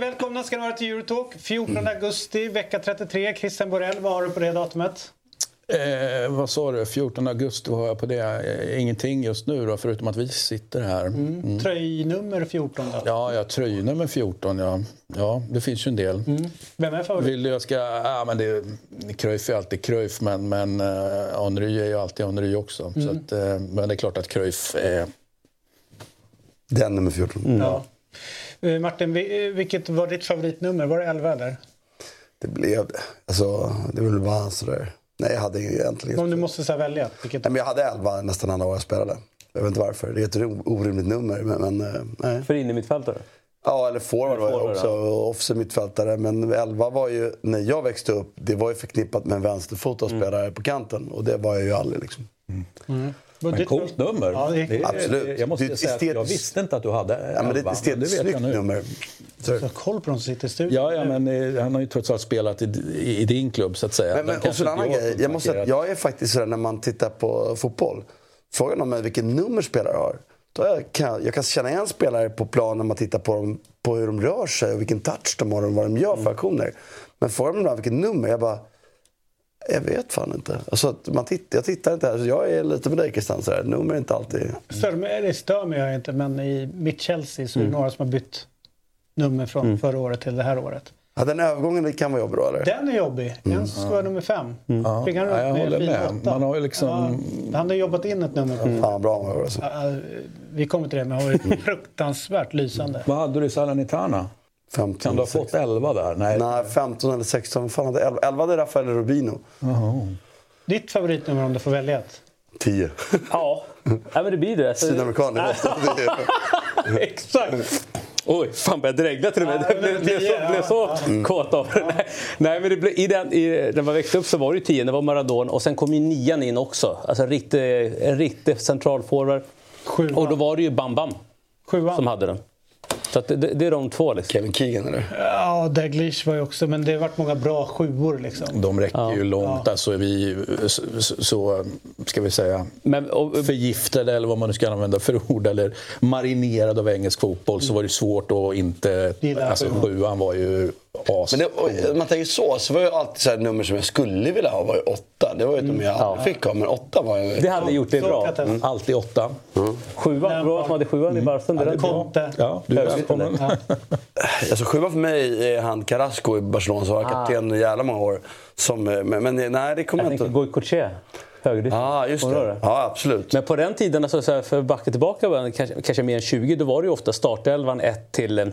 Hjärtligt välkomna ska ni vara till Eurotalk. 14 augusti, vecka 33. Christian Borell, vad har du på det datumet? Eh, vad sa du? 14 augusti, vad har jag på det? Eh, ingenting just nu då, förutom att vi sitter här. Mm. Tröjnummer 14 då? Ja, ja tröjnummer 14, ja. Ja, det finns ju en del. Mm. Vem är favorit? Vill du jag ska... Ja, men det, Cruyff är alltid Cruyff, men, men uh, Henry är ju alltid Henry också. Så att, eh, men det är klart att Cruyff är... Den nummer 14. Mm. Ja. Eh, Martin, eh, vilket var ditt favoritnummer? Var det 11 eller? Det blev det. Alltså, det var väl bara sådär. Nej, jag hade egentligen... Om du måste så välja. Vilket... Nej, men jag hade 11 nästan alla år jag spelade. Jag vet inte varför. Det är ett orimligt nummer. Men, men eh, nej. För innermittfältare? Ja, eller forward var jag också. Offensiv mittfältare. Men 11 var ju, när jag växte upp, det var ju förknippat med en vänsterfotad spelare på kanten. Och det var jag ju aldrig liksom. Var Men coolt nummer. Ja, det är- Absolut. Jag måste Det säga att jag visste inte att du hade Ja, men det är ett 11, estetiskt snyggt nummer. Så. Du har koll på de som sitter i studion. Ja, ja, men eh, han har ju trots allt spelat i, i, i din klubb så att säga. Men, men en inte annan jag grej. Jag, måste, säga jag är faktiskt sådär när man tittar på fotboll. Frågan om vilken nummer spelare har. Då jag, kan, jag kan känna igen spelare på plan när man tittar på, dem, på hur de rör sig och vilken touch de har och vad de gör för aktioner. Men frågan om vilket nummer, jag bara... Jag vet fan inte. Alltså, att man tittar, jag tittar inte. Alltså, jag är lite dig Christian. Nummer är inte alltid... Stör mig, det stör mig jag inte, men i mitt Chelsea så är det några som har bytt nummer från förra året till det här året. Ja, den övergången det kan vara jobbig då eller? Den är jobbig. En ska vara nummer fem. Ja, Fick han ja, jag håller fin med. Man har liksom... Ja, han har jobbat in ett nummer. Fan vad bra han var alltså. Ja, vi kommer till det, men han var ju fruktansvärt lysande. Vad hade du i Salernitana? 15, Kan du ha fått 11 där? Nej. Nej, 15 eller 16. Vad Fan, hade 11, 11 hade Rafael Rubino. Ditt favoritnummer om du får välja ett? 10. Ja, ja men det blir det. Alltså, Sydamerikan, det var Exakt! Oj, fan började dregla till och med. Det blev, blev så, blev så Mm. kåt av det. Nej, nej, men det blev, i den, i, när man växte upp så var det ju tio, det var Maradona och sen kom ju nian in också. Alltså en riktig, en riktig centralforward. Och då var det ju Bam Bam Sjuan. som hade den. Så att det, det, är de två liksom. Kevin Keegan eller? Ja, Daglish var ju också, men det har varit många bra sjuor liksom. De räcker ju långt. Alltså är vi så, så- ska vi säga, Men, och, förgiftade eller vad man nu ska använda för ord eller marinerade av engelsk fotboll så var det svårt att inte... Alltså sjuan var ju as. Men det, man tänker så, så var ju alltid så här, nummer som jag skulle vilja ha var ju åtta. Det var ju ett nummer jag aldrig fick ha, men åtta var ju... det hade gjort det bra. Mm. Alltid åtta. Sjuan, bra som hade sjuan i Barca. Det är rätt bra. Conte. Ja, du är välkommen. Alltså sjuan för mig är han Carrasco i Barcelona som var kapten i jävla många år. Som, eh, men, men nej, det kommer Jag jag tänker inte... Högerdyft. Ja, just ihåg det. Ja, absolut. Men på den tiden, alltså, så här, för att backa tillbaka kanske, kanske mer än 20, då var det ju ofta startelvan 1 till, eh,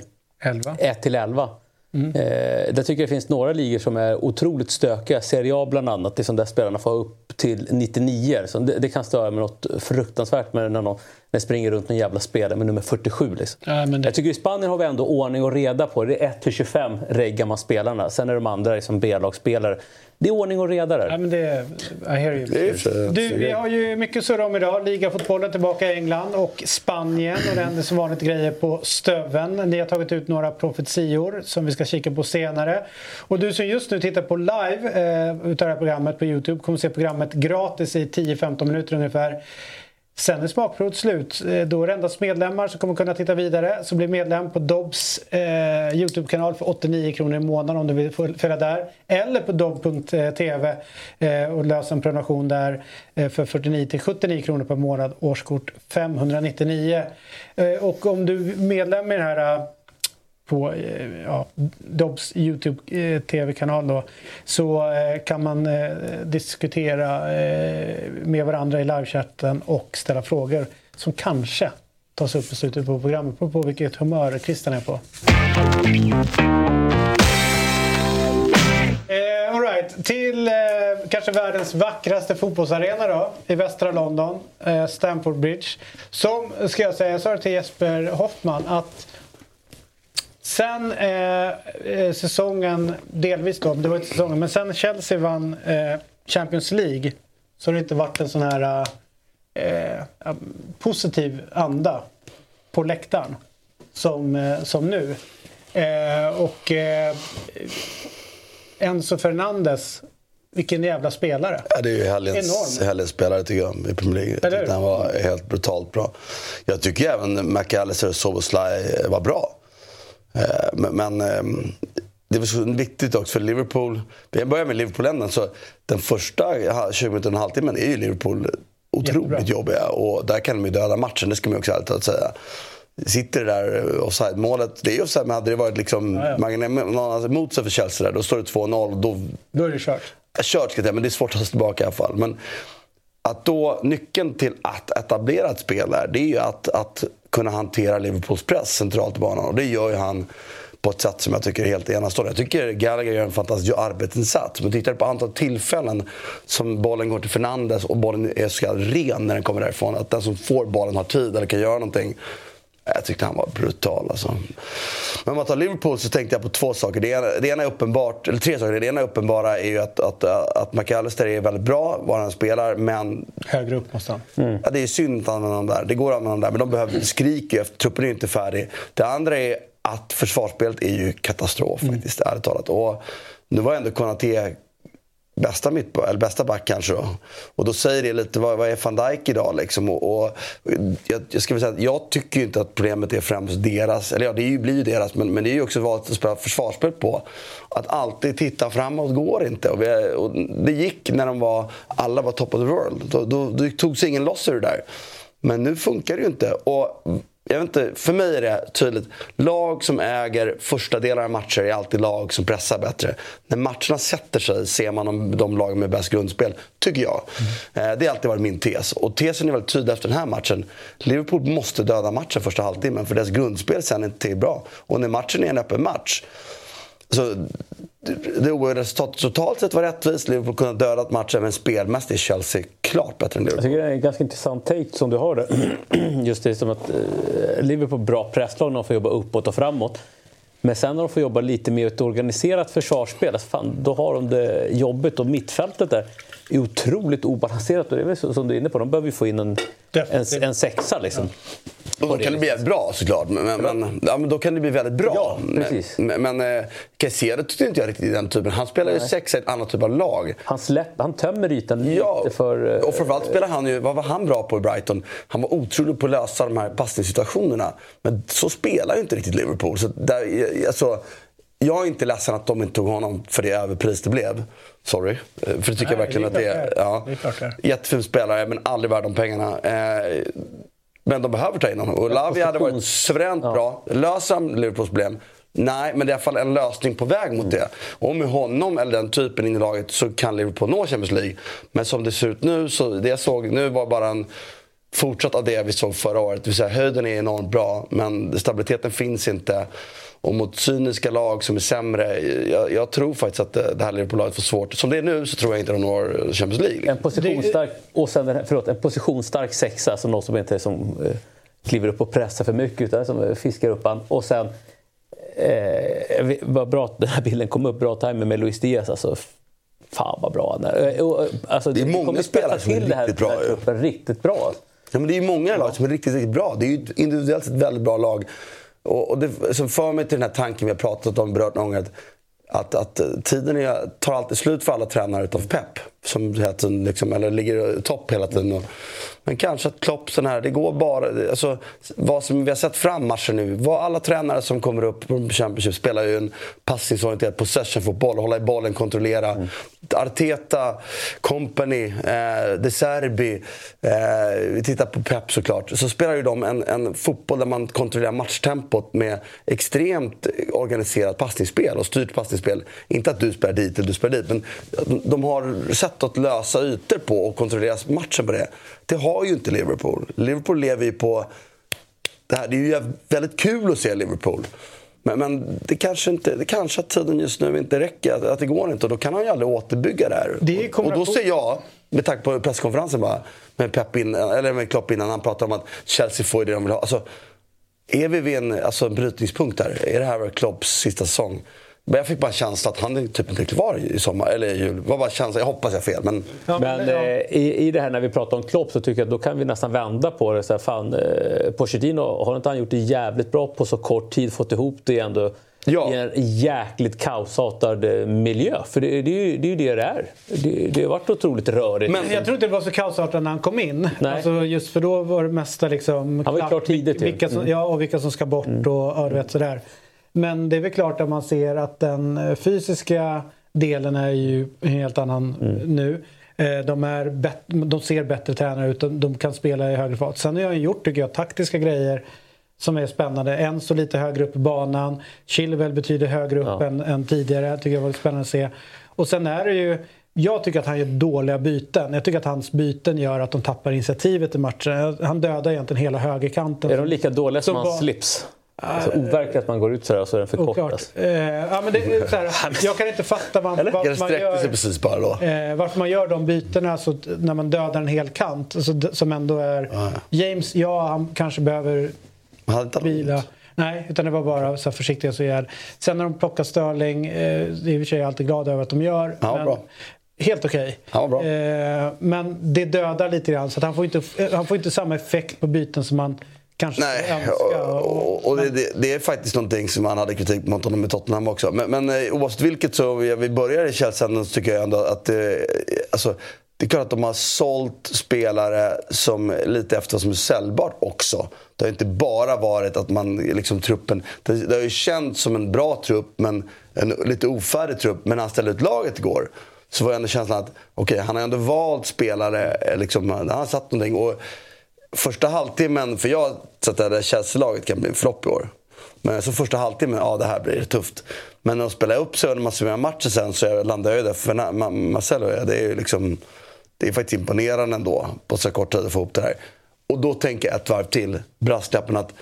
Elva. 1 till 11. Eh, där tycker jag det finns några ligor som är otroligt stökiga. Serie A bland annat, det är som där spelarna får upp till 99. Så det, det kan störa mig något fruktansvärt med när någon när springer runt någon jävla spelare med nummer 47. Liksom. Ja, det- Jag tycker i Spanien har vi ändå ordning och reda på det. Det är 1 till 25 reggar man spelarna. Sen är de andra liksom B-lagsspelare. Det är ordning och reda där. Ja, men det, I hear you. Du, vi har ju mycket att surra om idag. Ligafotbollen tillbaka i England och Spanien. Och det händer som vanligt grejer på Stöven. Ni har tagit ut några profetior som vi ska kika på senare. Och du som just nu tittar på live eh, utav det här programmet på Youtube kommer se programmet gratis i 10-15 minuter ungefär. Sen är smakprovet slut. Eh, då är det endast medlemmar som kommer kunna titta vidare. Så bli medlem på Dobbs eh, Youtube-kanal för 89 kronor i månaden om du vill följa där. Eller på dobb.tv eh, och lösa en prenumeration där eh, för 49 till 79 kronor per månad. Årskort 599. Eh, och om du är medlem i det här eh, på eh, ja, Dobbs Youtube-tv-kanal eh, då så eh, kan man eh, diskutera eh, med varandra i livechatten och ställa frågor som kanske tas upp i slutet på programmet på, på vilket humör Christian är på. Eh, all right. Till eh, kanske världens vackraste fotbollsarena då, i västra London, eh, Stamford Bridge. Som, ska jag säga, jag sa det till Jesper Hoffman, att sen eh, eh, säsongen, delvis då, det var inte säsongen, men sen Chelsea vann eh, Champions League så har det inte varit en sån här eh, positiv anda på läktaren som, eh, som nu. Eh, och eh, Enzo Fernandes, vilken jävla spelare. Ja, det är ju helgens, helgens spelare tycker jag i Premier League. Jag tyckte han var helt brutalt bra. Jag tycker även McAllister och Soboslaj var bra. Eh, men, ehm, det var så viktigt också för Liverpool. Vi börjar med Liverpool-änden. den första 20 minuterna, och halvtimmen är ju Liverpool otroligt Jättebra. jobbiga. Och där kan de ju döda matchen, det ska man också ärligt säga. Sitter det där offside-målet, det är offside, men hade det varit liksom, ja, ja. Man, emot sig för Chelsea där, då står det 2-0. Då, då är det kört. Kört ska jag säga, men det är svårt att ta sig tillbaka i alla fall. Men att då, nyckeln till att etablera ett spel där, det är ju att, att kunna hantera Liverpools press centralt i banan. Och det gör ju han på ett sätt som jag tycker är helt enastående. Jag tycker Gallagher gör en fantastisk arbetsinsats. Men tittar på antal tillfällen som bollen går till Fernandes och bollen är så ren när den kommer därifrån. Att den som får bollen har tid eller kan göra någonting. Jag tyckte han var brutal. Alltså. Men om man tar Liverpool så tänkte jag på två saker. Det ena, det ena är uppenbart, eller tre saker. Det ena uppenbara är ju att, att, att McAllister är väldigt bra var han spelar, men... Högre upp måste han. Mm. Ja, det är synd att använda dem där. Det går att använda dem där, men de behöver skrika efter. Truppen är inte färdig. Det andra är att försvarsspelet är ju katastrof mm. faktiskt, ärligt talat. Och nu var ändå Konaté bästa, mitt, eller bästa back kanske. Då. Och då säger det lite, vad, vad är van Dijk idag? Liksom? Och, och jag, jag, ska säga jag tycker inte att problemet är främst deras, eller ja det blir ju deras, men, men det är ju också valet att spela försvarsspel på. Att alltid titta framåt går inte. Och, vi, och det gick när de var, alla var top of the world. Då, då, då tog sig ingen loss ur det där. Men nu funkar det ju inte. Och jag vet inte, för mig är det tydligt. Lag som äger första delar av matcher är alltid lag som pressar bättre. När matcherna sätter sig ser man de, de lagen med bäst grundspel, tycker jag. Mm. Det har alltid varit min tes. Och tesen är väldigt tydlig efter den här matchen. Liverpool måste döda matchen första halvtimmen för deras grundspel sen är inte bra. Och när matchen är en öppen match så det oerhörda resultatet totalt sett var rättvist. Liverpool kunde ha dödat matchen, men spelmässigt är Chelsea klart bättre än Liverpool. Jag tycker det är en ganska intressant take som du har där. Just det som att eh, Liverpool bra presslag när de får jobba uppåt och framåt. Men sen när de får jobba lite mer ett organiserat försvarsspel, alltså fan, då har de det jobbigt. Och mittfältet där är otroligt obalanserat. Och det är väl som du är inne på, de behöver ju få in en, en, en sexa. Liksom. Och då kan det bli bra såklart. Men, men, ja, men då kan det bli väldigt bra. Ja, precis. Men, men eh, Caicedo tyckte inte jag riktigt den typen. Han spelar ju sex i ett annat typ av lag. Han, släpp, han tömmer ytan ja, lite för... Eh, och framförallt spelar han ju, vad var han bra på i Brighton? Han var otrolig på att lösa de här passningssituationerna. Men så spelar ju inte riktigt Liverpool. Så där, alltså, jag är inte ledsen att de inte tog honom för det överpris det blev. Sorry. Eh, för det tycker Nej, jag verkligen det att det är. Ja, det Jättefin spelare, men aldrig värd de pengarna. Eh, men de behöver ta in honom. Och Lavi hade varit suveränt ja. bra. Löser han Liverpools problem? Nej, men det är i alla fall en lösning på väg mot det. Och med honom eller den typen in i laget så kan Liverpool nå Champions League. Men som det ser ut nu, så det jag såg nu var bara en fortsatt av det vi såg förra året. Det vill säga höjden är enormt bra, men stabiliteten finns inte. Och mot cyniska lag som är sämre. Jag, jag tror faktiskt att det här Liverpool-laget får svårt. Som det är nu så tror jag inte de når Champions League. En positionsstark, och sen, förlåt, en positionsstark sexa som någon som inte som, eh, kliver upp och pressar för mycket utan som fiskar upp han. Och sen, eh, vad bra att den här bilden kom upp, bra timing med Luis Diaz. Alltså, fan vad bra han är. Eh, alltså, det är många spelare som är riktigt här, bra. Truppen, riktigt bra. Ja, men det är många lag som är riktigt, riktigt bra. Det är ju individuellt ett väldigt bra lag. Och, och det som för mig till den här tanken vi har pratat om, berört någon gång, att, att att tiden är, tar alltid slut för alla tränare utav Pep. Som hela tiden, liksom, eller ligger topp hela tiden. Och, men kanske att Klopp, sån här, det går bara... Alltså, vad som vi har sett fram matchen nu. Vad alla tränare som kommer upp på Championship spelar ju en passningsorienterad possession-fotboll. Hålla i bollen, kontrollera. Mm. Arteta, Company, eh, De Serbi. Eh, vi tittar på Pep såklart. Så spelar ju de en, en fotboll där man kontrollerar matchtempot med extremt organiserat passningsspel och styrt passningsspel. Inte att du spelar dit eller du spelar dit. Men de har sätt att lösa ytor på och kontrollera matchen på det. Det har ju inte Liverpool. Liverpool lever ju på... Det, här, det är ju väldigt kul att se Liverpool. Men, men det kanske inte, det kanske att tiden just nu inte räcker, att, att det går inte. Och då kan han ju aldrig återbygga det här. Det och, och då ser jag, med tanke på presskonferensen bara, med, Pep in, eller med Klopp innan han pratade om att Chelsea får det de vill ha. Alltså, är vi vid en, alltså en brytningspunkt där? Är det här Klopps sista säsong? Men jag fick bara känslan att han är typ inte kvar i sommar, eller i jul. Var bara känslan, jag hoppas jag har fel. Men, ja, men, men ja. Eh, i, i det här när vi pratar om Klopp så tycker jag att då kan vi nästan vända på det. Så här, fan, eh, Pochettino, har inte han gjort det jävligt bra på så kort tid? Fått ihop det ändå ja. i en jäkligt kaosartad eh, miljö. För det, det, är, ju, det är ju det det är. Det, det har varit otroligt rörigt. Men jag tror inte det var så kaosartat när han kom in. Nej. Alltså just för då var det mesta liksom... Han var ju klar tidigt vilka som, mm. Ja, och vilka som ska bort mm. och ja, vet, sådär. Men det är väl klart att man ser att den eh, fysiska delen är ju en helt annan mm. nu. Eh, de, är de ser bättre tränare ut, de kan spela i högre fart. Sen har jag gjort, tycker jag, taktiska grejer som är spännande. En står lite högre upp i banan. Chilwell betyder högre upp ja. än, än, tidigare. tycker jag var spännande att se. Och sen är det ju jag tycker att han gör dåliga byten. Jag tycker att hans byten gör att de tappar initiativet i matchen. Han dödar egentligen hela högerkanten. Är de lika dåliga som, som hans slips? Alltså, overkligt att man går ut sådär och så är den förkortad. Eh, ja, men det, är såhär, jag kan inte fatta var, varför, man gör, sig precis bara då. Eh, varför man gör de bytena så, när man dödar en hel kant. Alltså, som ändå är... Ah. James, ja han kanske behöver vila. Nej, utan det var bara så försiktiga så är Sen när de plockar Sterling, eh, det är i och för sig alltid glad över att de gör. Ja, men, bra. Helt okej. Okay. Eh, men det dödar lite grann så att han får inte, han får inte samma effekt på byten som man kanske Nej. Och, och, och det, det, är faktiskt någonting som man hade kritik mot honom i Tottenham också. Men, men eh, oavsett vilket så, vi börjar i Chelsea så tycker jag ändå att eh, alltså, det är klart att de har sålt spelare som lite efter som är säljbart också. Det har inte bara varit att man, liksom truppen, det, det har ju känts som en bra trupp, men en lite ofärdig trupp. Men när han ställde ut laget igår så var ändå känslan att okay, han har ändå valt spelare, eh, liksom, han har satt någonting. Och första halvtimmen, för jag satt att Chelsea-laget kan bli en flopp i år. Men så första halvtimmen, ja det här blir tufft. Men när de spelar upp sig och när man summerar matchen sen så landar jag ju där för Marcelo. Det är ju liksom det är faktiskt imponerande ändå på så kort tid att få ihop det här. Och då tänker jag ett varv till, brasklappen att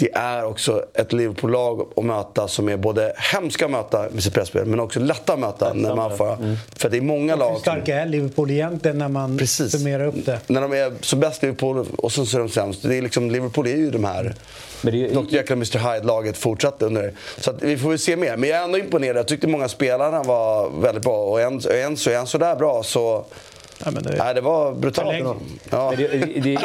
det är också ett Liverpool-lag att möta som är både hemska att möta med sitt presspel men också lätta att möta. När man får, mm. För det är många lag... Hur starka är Liverpool egentligen när man Precis. summerar upp det? När de är som bäst Liverpool och så är de sämst. Det är liksom, Liverpool är ju de här... Men det är, Dr Jekyll och Mr Hyde-laget fortsatte under. Så vi får väl se mer. Men jag är ändå imponerad. Jag tyckte många spelarna var väldigt bra. Och en, en så är han sådär bra så Ja, men det... Nej, det var brutalt. Ja. Det, det, det,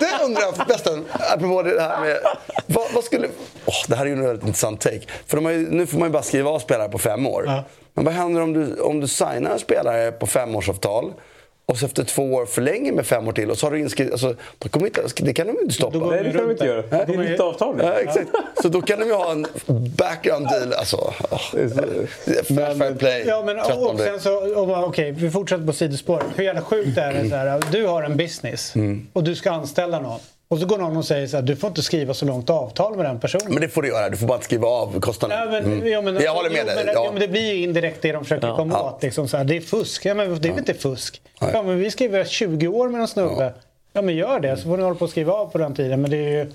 det undrar jag förresten, apropå det här med... Vad, vad skulle... Oh, det här är ju en väldigt intressant take. För ju, nu får man ju bara skriva av spelare på fem år. Ja. Men vad händer om du, om du signar en spelare på femårsavtal och så efter två år förlänger med fem år till och så har du inskrivet... Alltså, då kommer inte, det kan de inte stoppa. Nej, det kan de inte göra. Det är nytt avtal. Ja, exakt. Så då kan de ju ha en background deal. Alltså, oh, fair, fair play. Ja, men, och sen så, Okej, okay, vi fortsätter på sidospår. Hur jävla sjukt är det? Så här, du har en business mm. och du ska anställa någon. Och så går någon och säger så här, du får inte skriva så långt avtal med den personen. Men det får du göra, du får bara inte skriva av kostnaden. Ja, men, mm. ja, men, jag håller med dig. Ja. men det blir ju indirekt det de försöker ja. komma ja. åt. Liksom, så här, det är fusk. Ja, men det är väl inte fusk? Ja, men vi skriver 20 år med en snubbe. Ja. men gör det så får ni hålla på att skriva av på den tiden. Men det är ju...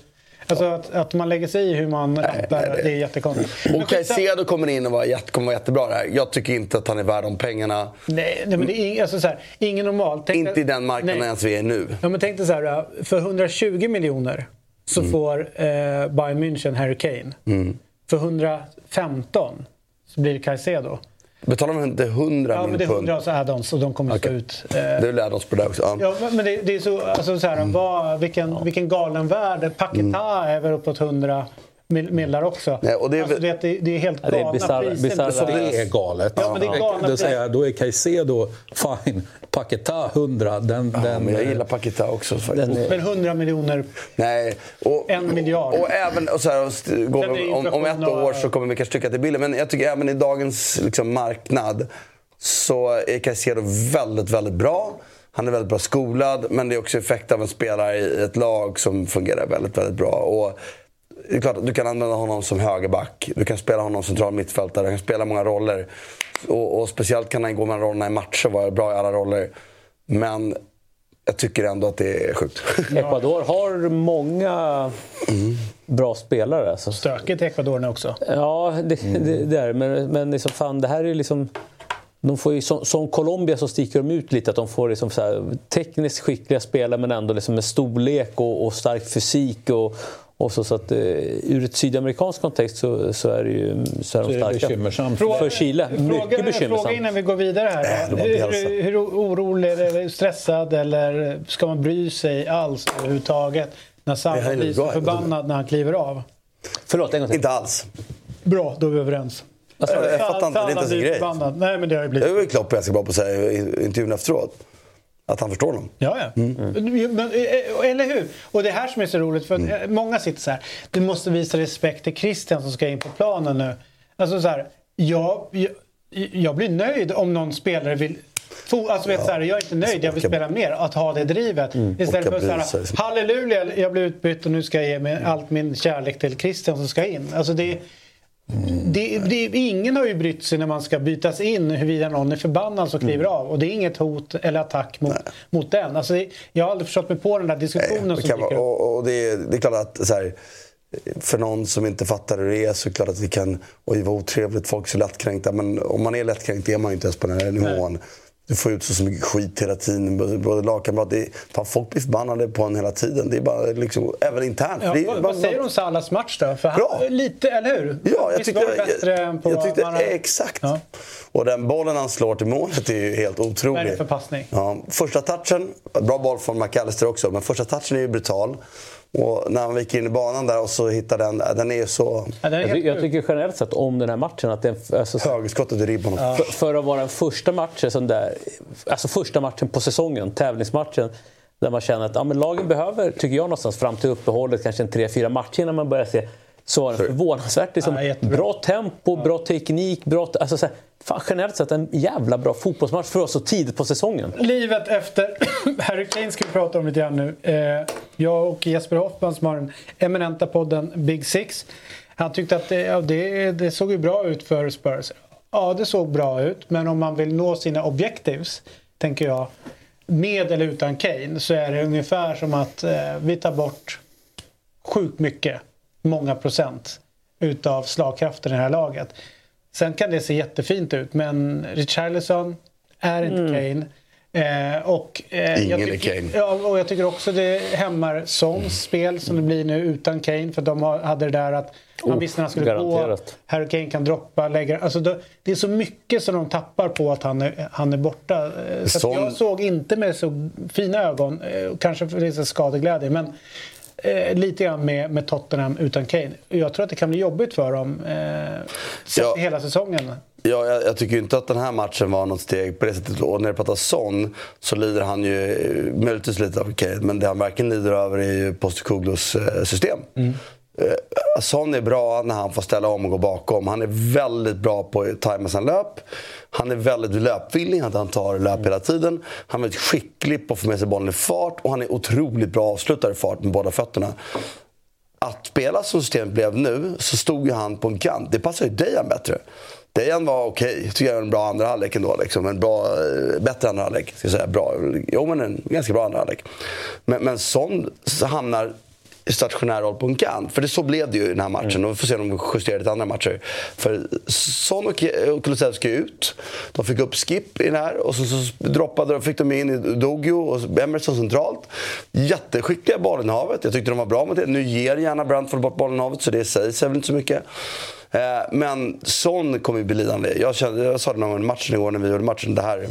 Alltså att, att man lägger sig i hur man nej, det, är jättekonstigt. Och Caicedo kommer in och var, kommer vara jättebra där. Jag tycker inte att han är värd de pengarna. Nej, nej men det är alltså så här, ingen normal. Tänk inte i den marknaden ens vi är nu. Ja, men tänk dig så här, för 120 miljoner så mm. får eh, Bayern München Harry Kane. Mm. För 115 så blir det Caicedo. Betalar man inte 100 Ja, men det är 100 och så add-ons och de kommer okay. stå ut. Eh, det är add-ons på det också. Ja, ja men det, det, är så, alltså så här, mm. vad, vilken, vilken galen värld. Paketa mm. är väl uppåt 100 millar också. Nej, och det, är, alltså, det, det är helt galna ja, bizarra, priser. Bizarra. Det är galet. Ja, men det är galna då, säger jag, då är Caicedo fine. Paketa 100. Den, ja, den, men jag gillar Paketa också. Är... Men 100 miljoner? Nej. Och, en miljard? Och, och även, och så här, går, om, om ett år så kommer vi kanske tycka att det är billigt. Men jag tycker även i dagens liksom, marknad så är Caicedo väldigt, väldigt bra. Han är väldigt bra skolad, men det är också effekt av en spelare i ett lag som fungerar väldigt, väldigt bra. Och det är klart att du kan använda honom som högerback. Du kan spela honom central mittfältare. Du kan spela många roller. Och, och speciellt kan han gå mellan rollerna i matcher och vara bra i alla roller. Men jag tycker ändå att det är sjukt. Ecuador har många mm. bra spelare. Alltså. Stökigt i Ecuador nu också. Ja, det, mm. det, det är Men, men liksom, fan, det här är liksom... De får ju, som, som Colombia så sticker de ut lite. Att de får liksom så här, tekniskt skickliga spelare men ändå liksom med storlek och, och stark fysik. Och, och så, så att, uh, ur ett sydamerikansk kontext så, så är det ju så är de starka. Så är bekymmersamt. För Chile, mycket fråga, bekymmersamt. Fråga innan vi går vidare här. Äh, hur, hur orolig eller stressad eller ska man bry sig alls överhuvudtaget när Samba blir så förbannad när han kliver av? Förlåt, en gång till. Inte alls. Bra, då är vi överens. Alltså, jag, jag fattar inte, det är inte ens en grej. Nej, men det har blivit. Det är väl Klopp ganska bra på att säga i intervjun efteråt. Att han förstår dem. Ja, ja. Mm. Men, eh, eller hur? Och det här som är så roligt, för mm. många sitter så här. Du måste visa respekt till Christian som ska in på planen nu. Alltså så här, jag, jag, jag blir nöjd om någon spelare vill Alltså, vet, ja. så här, jag är inte nöjd, jag vill spela mer. Att ha det drivet. Mm. Istället för att säga halleluja, jag blev utbytt och nu ska jag ge min, allt min kärlek till Christian som ska in. Alltså, det, det, det, ingen har ju brytt sig när man ska bytas in huruvida någon är förbannad som kliver mm. av. Och det är inget hot eller attack mot, mot den. Alltså det, jag har aldrig förstått mig på den där diskussionen Nej, som kan, och, och det, det, är klart att så här, för någon som inte fattar hur det är så är det klart att vi kan... Oj, vad otrevligt, folk är så lättkränkta. Men om man är lättkränkt är man ju inte ens på den här nivån. Nej du får ut så mycket skit hela tiden. Både lagkamrater. Folk blir förbannade på en hela tiden. Det är bara liksom, även internt. Ja, vad, vad säger du om Salas match då? För bra. Han, lite, eller hur? Ja, jag tyckte, var bättre jag, än på jag tyckte exakt. Ja. Och den bollen han slår till målet är ju helt otrolig. Vad är det för passning? Ja, första touchen, bra boll från McAllister också, men första touchen är ju brutal. Och när han viker in i banan där och så hittar den, den är så... Ja, är jag, jag, tycker generellt sett om den här matchen att den... Alltså, Högerskottet i ribban. Ja. För, för, att vara den första matchen, sån där, alltså första matchen på säsongen, tävlingsmatchen. Där man känner att ja, men lagen behöver, tycker jag någonstans fram till uppehållet, kanske en tre, fyra matcher innan man börjar se så var den förvånansvärt liksom, ja, bra tempo, bra teknik, bra... Alltså, så här, fan, generellt sett en jävla bra fotbollsmatch för oss så tidigt på säsongen. Livet efter Harry Kane ska vi prata om lite grann nu. Eh, jag och Jesper Hoffman som har den eminenta podden Big Six. Han tyckte att det, ja, det, det såg ju bra ut för Spurs. Ja, det såg bra ut. Men om man vill nå sina objectives, tänker jag, med eller utan Kane, så är det ungefär som att eh, vi tar bort sjukt mycket många procent utav slagkraften i det här laget. Sen kan det se jättefint ut men Richarlison är inte mm. Kane. Eh, och, eh, Ingen tycker, är Kane. Ja, och jag tycker också det hämmar Sons mm. spel som det blir nu utan Kane. För de hade det där att man oh, visste när han skulle garanterat. gå. Harry Kane kan droppa, lägga... Alltså det, det, är så mycket som de tappar på att han är, han är borta. Eh, så Son... jag såg inte med så fina ögon, eh, kanske för det är skadeglädje, men eh, lite grann med, med Tottenham utan Kane. Jag tror att det kan bli jobbigt för dem eh, ja. hela säsongen. Ja, jag, jag, tycker inte att den här matchen var något steg på det sättet. Och när det pratar Son så lider han ju eh, möjligtvis lite av Kane. Men det han verkligen lider över är ju Postekoglos eh, system. Mm. Eh, Son är bra när han får ställa om och gå bakom. Han är väldigt bra på att tajma sina löp. Han är väldigt löpvillig, han tar löp hela tiden. Han är väldigt skicklig på att få med sig bollen i fart och han är otroligt bra avslutare i fart med båda fötterna. Att spela som systemet blev nu så stod ju han på en kant. Det passar ju Dejan bättre. Dejan var okej, okay. tycker jag var en bra andra halvlek ändå. Liksom. En bra, eh, bättre andra halvlek. Ska jag säga. Bra. Jo men en ganska bra andra halvlek. Men, men sån hamnar stationär roll på en kant. För det så blev det ju i den här matchen. Mm. Och vi får se om de justerar lite andra matcher. För Son och Kulusevski ut. De fick upp Skip i den här och så, så droppade de, fick de in i Dogio och Emerson centralt. Jätteskickliga bollinnehavet. Jag tyckte de var bra med det. Nu ger gärna Brentford bort bollinnehavet så det säger väl inte så mycket. Eh, men Son kommer ju bli lidande. Jag, kände, jag sa det någon gång i matchen igår när vi gjorde matchen. Det här,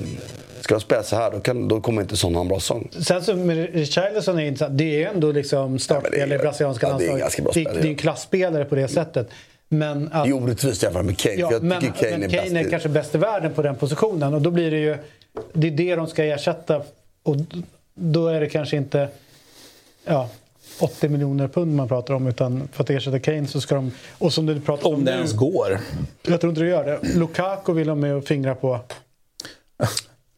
ska de spela så här då, kan, då kommer inte Son ha en bra säsong. Sen så med Richarlison är intressant. Det är ändå liksom startspelare i brasilianska ja, landslaget. Det, det, det är en klasspelare på det sättet. Men att, det är orättvist jämfört med Kane. Ja, jag men, Kane, men Kane är, är kanske bäst i världen på den positionen. Och då blir det ju... Det är det de ska ersätta. Och då är det kanske inte... Ja, 80 miljoner pund man pratar om utan för att ersätta Kane så ska de... Och som du pratar om, om det ens går. Jag tror inte det gör det. Lukaku vill de med och fingra på.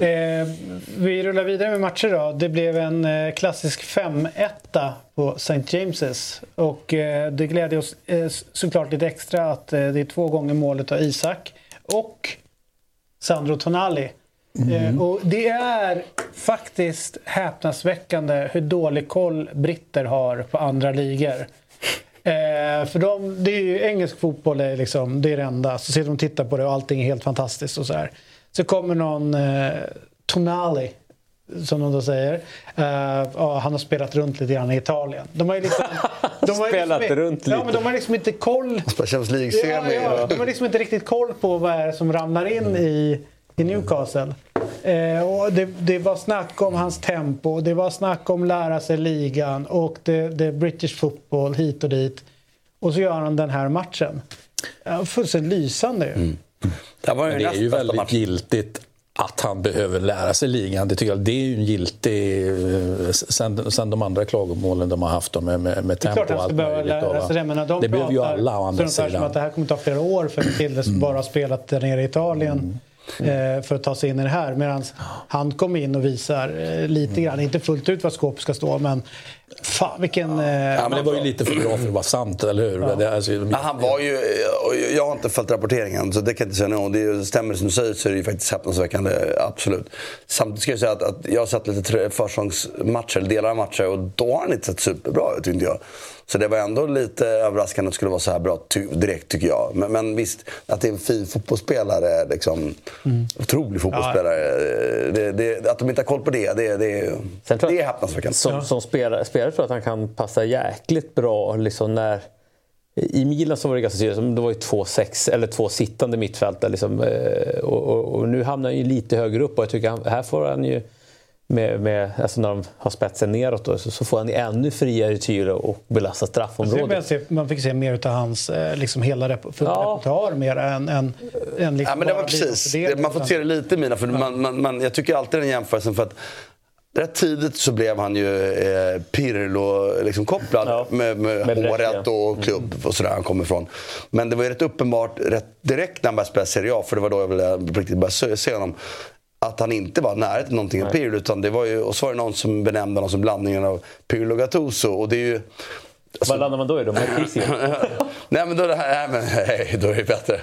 Eh, vi rullar vidare med matcher då. Det blev en eh, klassisk 5-1 på St. James's. Och eh, det glädjer oss eh, såklart lite extra att eh, det är två gånger målet av Isak och Sandro Tonali. Eh, och det är faktiskt häpnadsväckande hur dålig koll britter har på andra ligor. Eh, för de, det är ju engelsk fotboll är liksom, det är det enda. Så sitter de och tittar på det och allting är helt fantastiskt och så här. Så kommer någon eh, Tonali, som de då säger. Eh, ja, han har spelat runt lite grann i Italien. De har ju liksom, de har ju Spelat liksom, runt Ja, lite. men de har liksom inte koll. Champions Ja, League-semi. ja, de har liksom inte riktigt koll på vad är det som ramlar in i, i Newcastle. Eh, och det, det var snack om hans tempo, det var snack om lära sig ligan och det, det British football hit och dit. Och så gör han den här matchen. Fullständigt lysande ju. Det var ju Men det är ju väldigt matchen. giltigt att han behöver lära sig ligan. Det, tycker jag, det är ju en giltig... eh, Sen, sen de andra klagomålen de har haft med, med, med Det är tempo klart och allt möjligt. lära sig det. Men de det behöver ju pratar alla å andra det ungefär som sidan. att det här kommer ta flera år för en kille som bara har spelat där nere i Italien. Mm. eh, För att ta sig in i det här. Medan han kom in och visar eh, lite grann, inte fullt ut var skåpet ska stå men fan vilken... eh, Ja, men det var ju lite för bra för att vara sant, eller hur? Det, alltså, Ja, han var ju, och jag har inte följt rapporteringen så det kan jag inte säga något om. Det stämmer som du säger så är det ju faktiskt häpnadsväckande, absolut. Samtidigt ska jag säga att, att jag har sett lite eller delar av matcher och då har han inte sett superbra ut tyckte jag. Så det var ändå lite överraskande att det skulle vara så här bra ty- direkt tycker jag. Men, men visst, att det är en fin fotbollsspelare, liksom, otrolig fotbollsspelare. Det, det, att de inte har koll på det, det, det, det är häpnadsväckande. Som, som spelare, spelare tror jag att han kan passa jäkligt bra liksom när... I Milan så var det ganska tydligt, det var ju två, sex, eller två sittande mittfältare. Liksom, eh, och, och, och nu hamnar han ju lite högre upp och jag tycker han, här får han ju med, med, alltså när de har spetsen neråt då, så, så får han ju ännu friare tyglar och belasta straffområdet. man, se, man fick se mer av hans eh, liksom hela rep Ja. repertoar mer än, än, än liksom Ja, men det var bara precis. det, Man får se det lite i mina. För man, man, man, jag tycker alltid den jämförelsen för att Rätt tidigt så blev han ju eh, Pirlo liksom kopplad Ja, med, med, med håret och klubb och sådär han kommer ifrån. Men det var ju rätt uppenbart rätt direkt när han började spela Serie A, för det var då jag ville riktigt börja se honom. Att han inte var nära till någonting av Pirlo. Utan det var ju, och så var det någon som benämnde honom som blandningen av Pirlo och Gattuso. Och det är ju, Vad landar man då i då? Marquisi? nej men då, är det här, nej, men, hej, då är det bättre.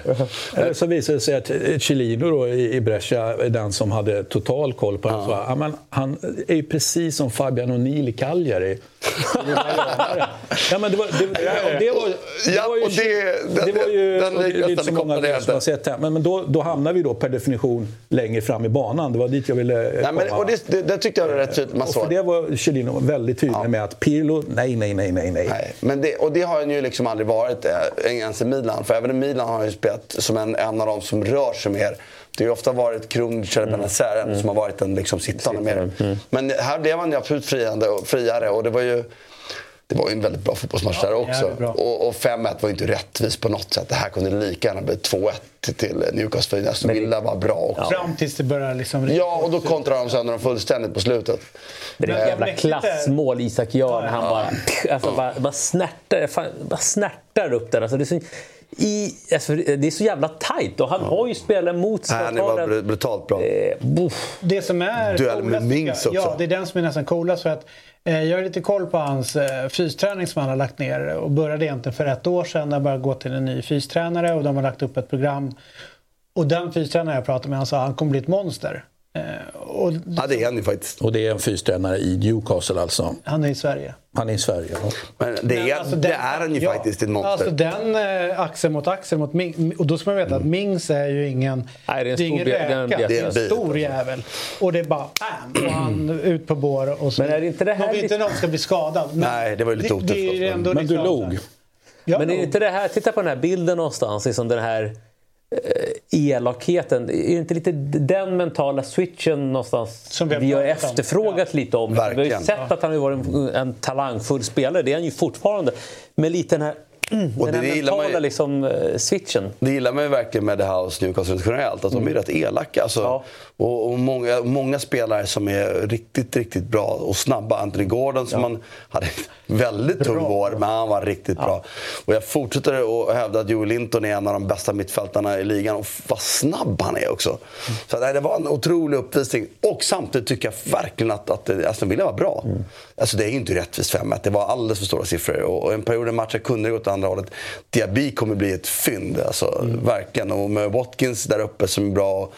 Eller så visade det sig att Chilino då i i Brescia är den som hade total koll på honom. Ja. men han är ju precis som Fabian O'Neill i Cagliari. ja, men det var, det, och det var, det Ja, var ju, det- det var ju den det är liknelsen inte så många jag som har sett här. Men, men då, då hamnar vi då per definition längre fram i banan. Det var dit jag ville Nej, komma. men, och det, det, det tyckte jag var rätt tydligt. Man och för det var Chilino väldigt tydlig med att Pirlo, nej, nej, nej, nej, nej. Nej, men det, och det har han ju liksom aldrig varit eh, ens i Milan. För även i Milan har han ju spelat som en, en av de som rör sig mer. Det har ju ofta varit Krunic eller Benazer som har varit den liksom sittande mer. Men här blev han ju absolut friande och friare och det var ju det var ju en väldigt bra fotbollsmatch där också. Och, och 5-1 var ju inte rättvist på något sätt. Det här kunde lika gärna bli 2-1 till Newcastle. Aston Villa var bra också. Fram tills det börjar liksom... Ja, och då kontrar de sönder dem fullständigt på slutet. Det är ett jävla klassmål Isak gör när han bara, alltså, bara, bara, snärtar, fan, bara snärtar upp den. Alltså, det, är så, i, alltså, det är så jävla tajt och han har ju spelare mot sig. Han var den- brutalt bra. Eh. Det som är Duell med Mings också. Ja, det är den som är nästan coolast. För att, eh, jag har lite koll på hans eh, fysträning som han har lagt ner. Och började egentligen för ett år sedan när jag började gå till en ny fystränare. Och de har lagt upp ett program. Och den fystränaren jag pratade med han sa att han kommer bli ett monster. Eh, och, Ja, det är han ju faktiskt. Och det är en fystränare i Newcastle alltså. Han är i Sverige. Han är i Sverige. Ja. Men det är, Men alltså det den- är han ju ja, faktiskt, ett monster. Alltså den eh, axel mot axel mot Ming, och då ska man veta att Mings är ju ingen, Nej, det är en det är ingen stor bjä- det är en det är en stor jävel. Och det är bara bam, och han ut på bår och så. Men är det inte det här Man vill inte någon ska bli skadad. Men Nej, det var ju lite otufft det är också, ändå Men du log. Men är det inte det här, titta på den här bilden någonstans, liksom den här eh, elakheten. Är det inte lite den mentala switchen någonstans Som vi har vi har pratat om. efterfrågat lite om? Vi har ju Verkligen. sett att han har varit en, en talangfull spelare, det är han ju fortfarande. Men lite den här, mm, Och den det gillar man ju. liksom, eh, switchen. Det gillar man ju verkligen med The House Newcastle generellt. Att de är rätt elaka. Alltså. Ja. Och, och många, många spelare som är riktigt, riktigt bra och snabba. Anthony Gordon som man hade väldigt tung vår, men han var riktigt bra. Och jag fortsätter att hävda att Joel Linton är en av de bästa mittfältarna i ligan. Och vad snabb han är också. Så nej, det var en otrolig uppvisning. Och samtidigt tycker jag verkligen att, att Aston Villa var bra. Alltså det är ju inte rättvist 5-1. Det var alldeles för stora siffror. Och en period i matchen kunde det gått åt andra hållet. Diaby kommer bli ett fynd. Alltså, Verkligen. Och med Watkins där uppe som är bra.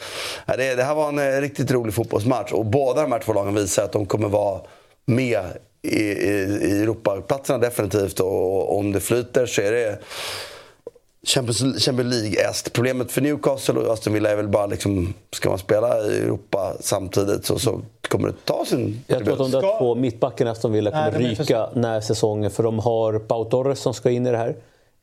Ja, det, det här var en eh, riktigt rolig fotbollsmatch. Och båda de här två lagen visar att de kommer vara med i, i, i Europaplatserna definitivt. Och, och om det flyter så är det Champions, Champions League-est. Problemet för Newcastle och Aston Villa är väl bara liksom, ska man spela i Europa samtidigt så, så kommer det ta sin Jag tror att de där Ska- två mittbackarna Aston Villa kommer Nej, ryka när säsongen, för de har Pau Torres som ska in i det här.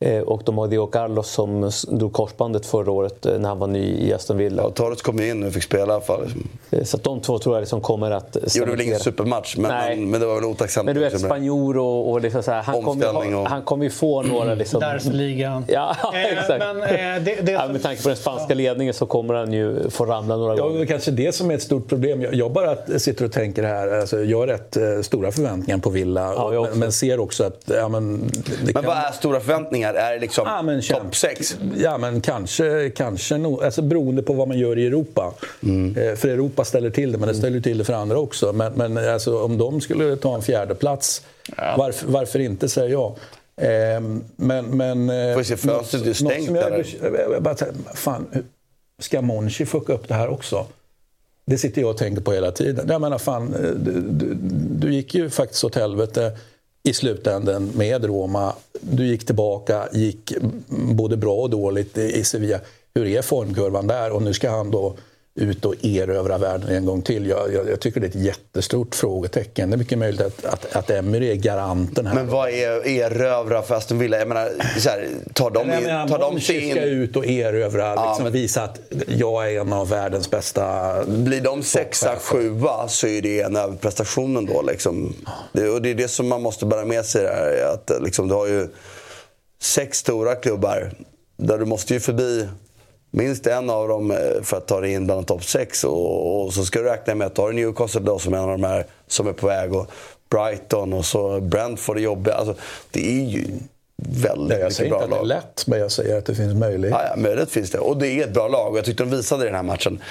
Eh, Och de har Dio Carlos som drog korsbandet förra året eh, när han var ny i Aston Villa. Ja, Torres kom ju in och fick spela i alla fall. Eh, Så att de två tror jag liksom kommer att Gjorde väl ingen cementera. supermatch, men, men, men det var väl otacksamt. Men du vet, spanjor och, och liksom så här, han, kommer, ju och- han kommer ju få några... Liksom, Darsligan. Ja, Eh, exakt. men, eh, det- det ja, med tanke på den spanska ledningen så kommer han ju få ramla några Ja, gånger. det är kanske det som är ett stort problem. Jag, jag bara sitter och tänker här. Alltså, jag har rätt eh, stora förväntningar på Villa. Ja, men, men ser också att... Ja, men, det Men vad är stora förväntningar? Är det liksom Ja, topp 6? Ja, men kanske, kanske nog, alltså beroende på vad man gör i Europa. Mm. Eh, för Europa ställer till det, men det ställer till det för andra också. Men, men alltså, om de skulle ta en fjärde plats, varför, varför inte, säger jag. Eh, men, men, eh, Får se, fönstret är stängt, som jag, jag, bara, fan, ska Monchi fucka upp det här också? Det sitter jag och tänker på hela tiden. Jag menar, fan, eh, du, du, du gick ju faktiskt åt helvete i slutänden med Roma. Du gick tillbaka, gick både bra och dåligt i i Sevilla. Hur är formkurvan där? Och nu ska han då ut och erövra världen en gång till. Jag, jag, jag tycker det är ett jättestort frågetecken. Det är mycket möjligt att, att, att Emery är garanten här. Men vad är erövra för Aston Villa? Jag menar, så här, tar de, in, menar, tar de sig ska in... ut och erövra, liksom men- visa att jag är en av världens bästa... Blir de sexa, sjua så är det en överprestation ändå. Liksom. Det, och det är det som man måste bära med sig där. Att, liksom, du har ju sex stora klubbar där du måste ju förbi minst en av dem eh, för att ta dig in bland topp sex. Och, och så ska du räkna med att du har Newcastle då som är en av de här som är på väg. Och Brighton och så Brentford är jobbiga. Alltså, det är ju väldigt Nej, jag säger bra inte att det är lag. lätt, men jag säger att det finns möjlighet. Ja, ja, möjlighet finns det. Och det är ett bra lag. Och jag tyckte de visade i den här matchen.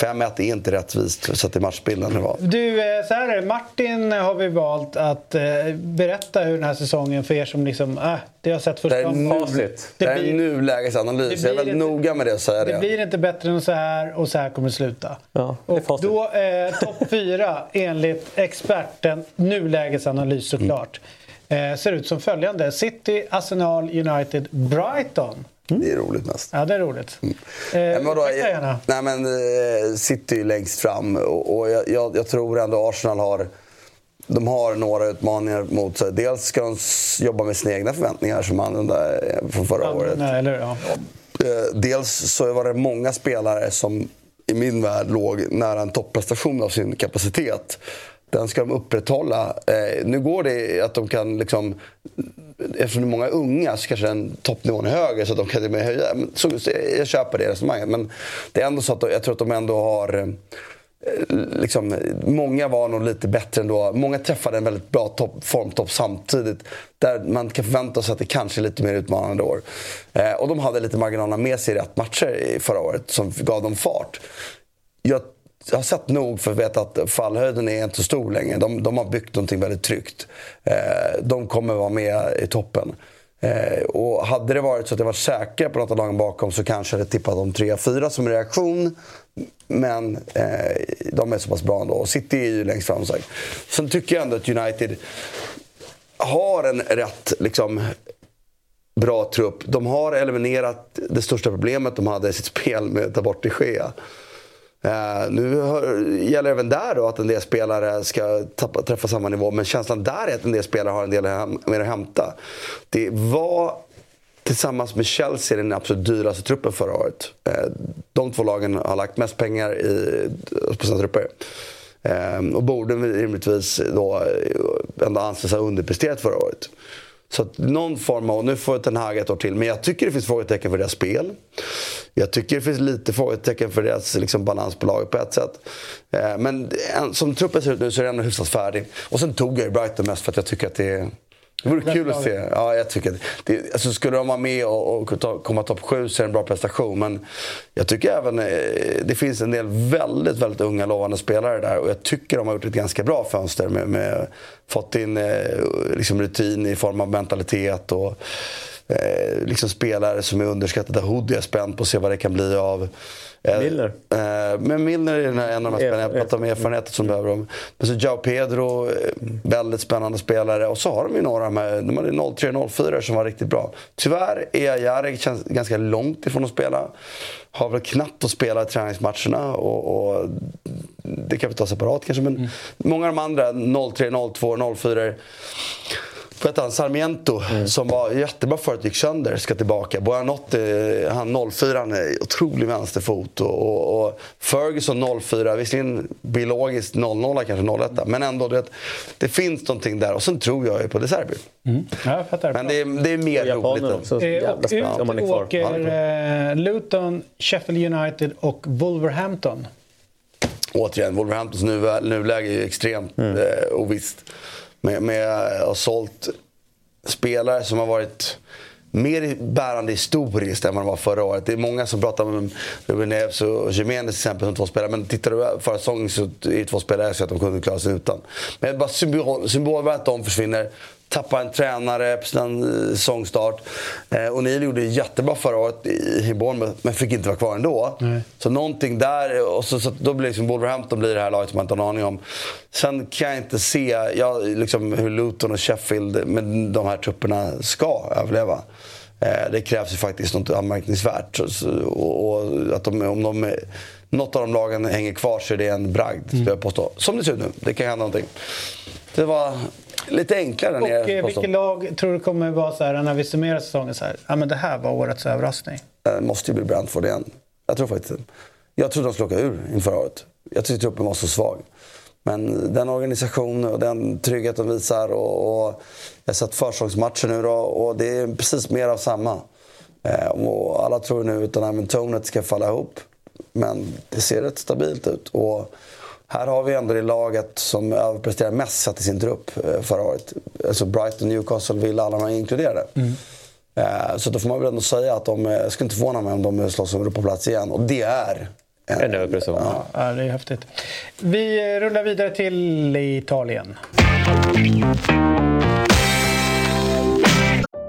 5-1 är inte rättvist sett till matchbilden det var. Du, eh, så här är det. Martin har vi valt att eh, berätta hur den här säsongen för er som liksom, äh, det har sett Det första gången. nu, Facit. det Det här är blir- nulägesanalys. det Jag är blir väldigt inte- noga med det att säga det. Det blir inte bättre än så här och så här kommer det sluta. Ja, det är och då eh, topp fyra enligt experten, nulägesanalys såklart. Eh, ser ut som följande. City, Arsenal, United, Brighton. Det är roligt mest. Ja, det är roligt. Eh, Men vadå, nej men eh, City längst fram och, och jag, jag, jag tror ändå Arsenal har de har några utmaningar mot sig. Dels ska de jobba med sina egna förväntningar som annorlunda eh, från förra året. Nej, eller, ja. Eh, Dels så var det många spelare som i min värld låg nära en topprestation av sin kapacitet. Den ska de upprätthålla. Eh, nu går det att de kan liksom... Eftersom det är många unga så kanske den toppnivån är högre så att de kan till och med höja. Men Så, så jag köper det resonemanget. Men det är ändå så att de, jag tror att de ändå har... Eh, liksom, många var nog lite bättre ändå. Många träffade en väldigt bra topp, formtopp samtidigt. Där man kan förvänta sig att det kanske är lite mer utmanande år. Eh, och de hade lite marginalerna med sig i rätt matcher förra året som gav dem fart. Jag jag har sett nog för att veta att fallhöjden är inte så stor längre. De, de har byggt någonting väldigt tryggt. Eh, de kommer vara med i toppen. Eh, och hade det varit så att jag var säker på något av lagen bakom så kanske jag hade tippat de 3-4 som reaktion. Men eh, de är så pass bra ändå. Och City är ju längst fram. Så. Sen tycker jag ändå att United har en rätt liksom, bra trupp. De har eliminerat det största problemet de hade i sitt spel med att ta bort de Gea. Uh, nu hör, gäller även där då att en del spelare ska tappa, träffa samma nivå. Men känslan där är att en del spelare har en del mer att hämta. Det var tillsammans med Chelsea den absolut dyraste truppen förra året. Uh, de två lagen har lagt mest pengar i, på sina trupper. Uh, och borde rimligtvis då ändå anses ha underpresterat förra året. Så att någon form av, nu får Ten Hag ett år till, men jag tycker det finns frågetecken för deras spel. Jag tycker det finns lite frågetecken för deras liksom, balans på laget på ett sätt. Eh, men som truppen ser ut nu så är den ändå hyfsat färdig. Och sen tog jag ju Brighton mest för att jag tycker att det är det vore kul att se. Ja, jag tycker det, alltså skulle de vara med och, och ta, komma topp sju så är det en bra prestation. Men jag tycker även eh, det finns en del väldigt, väldigt unga lovande spelare där. Och jag tycker de har gjort ett ganska bra fönster. Med, med fått in eh, liksom rutin i form av mentalitet. och eh, liksom spelare som är underskattade. Hoodie är spänd på att se vad det kan bli av. Eh, Milner. Eh, men Milner är en av de här spelarna, jag pratar om erfarenheten som behöver dem. Men så Jao Pedro, eh, väldigt spännande spelare. Och så har de ju några av de här, de hade 03-04 som var riktigt bra. Tyvärr är Jarek ganska långt ifrån att spela. Har väl knappt att spela i träningsmatcherna. Och, och det kan vi ta separat kanske. Men mm. många av de andra, 03, 02, 04 vad heter han, Sarmiento, mm. som var jättebra förut, gick sönder, ska tillbaka. Buonanotte, han 04, han är otrolig vänsterfot. Och, och, och Ferguson 04, visserligen biologiskt 00 kanske 01, men ändå, det, det finns någonting där. Och sen tror jag ju på De Serbi. Mm. Ja, men det är, det är mer roligt. Också, eh, och ut man är åker eh, Luton, Sheffield United och Wolverhampton. Återigen, Wolverhamptons nuläge är extremt mm. eh, ovisst med, med eh, att ha sålt spelare som har varit mer bärande historiskt än vad de var förra året. Det är många som pratar om Ruben Neves och Jiménez till exempel som två spelare. Men tittar du förra säsongen så är det två spelare så att de kunde klara sig utan. Men bara symbol, symbolvärdet att de försvinner tappade en tränare på sin eh, säsongstart. Eh, O'Neill gjorde jättebra förra året i Bournemouth, men fick inte vara kvar ändå. Nej. Så någonting där, och så, så då blir liksom Wolverhampton blir det här laget som man inte har en aning om. Sen kan jag inte se jag, liksom, hur Luton och Sheffield med de här trupperna ska överleva. Eh, det krävs ju faktiskt något anmärkningsvärt. Och, och att de, om de, något av de lagen hänger kvar så är det en bragd, mm. skulle jag påstå. Som det ser ut nu. Det kan hända någonting. Det var lite enklare och nere. Och eh, vilket lag tror du kommer vara så här, när vi summerar säsongen så här, ja men det här var årets överraskning? Det eh, måste ju bli Brentford igen. Jag tror faktiskt Jag trodde de skulle åka ur inför året. Jag tyckte truppen var så svag. Men den organisation och den trygghet de visar och, och jag har sett försäsongsmatcher nu då och det är precis mer av samma. Eh, och alla tror nu att Tonet ska falla ihop. Men det ser rätt stabilt ut. Och här har vi ändå det laget som överpresterar mest sett i sin trupp eh, förra året. Alltså Brighton, Newcastle, Villa, alla de här inkluderade. Mm. Eh, så då får man väl ändå säga att de, jag skulle inte förvåna mig om de slåss om Europaplats igen. Och det är en, en överprestation. Ja. ja, det är häftigt. Vi rullar vidare till Italien.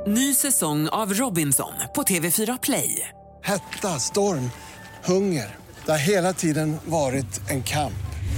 Ny säsong av Robinson på TV4 Play. Hetta, storm, hunger. Det har hela tiden varit en kamp.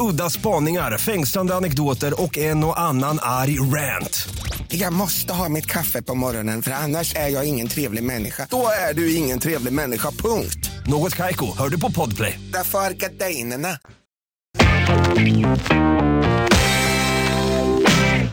Udda spaningar, fängslande anekdoter och en och annan arg rant. Jag måste ha mitt kaffe på morgonen för annars är jag ingen trevlig människa. Då är du ingen trevlig människa, punkt. Något kajko, hör du på podplay. Därför är gardinerna.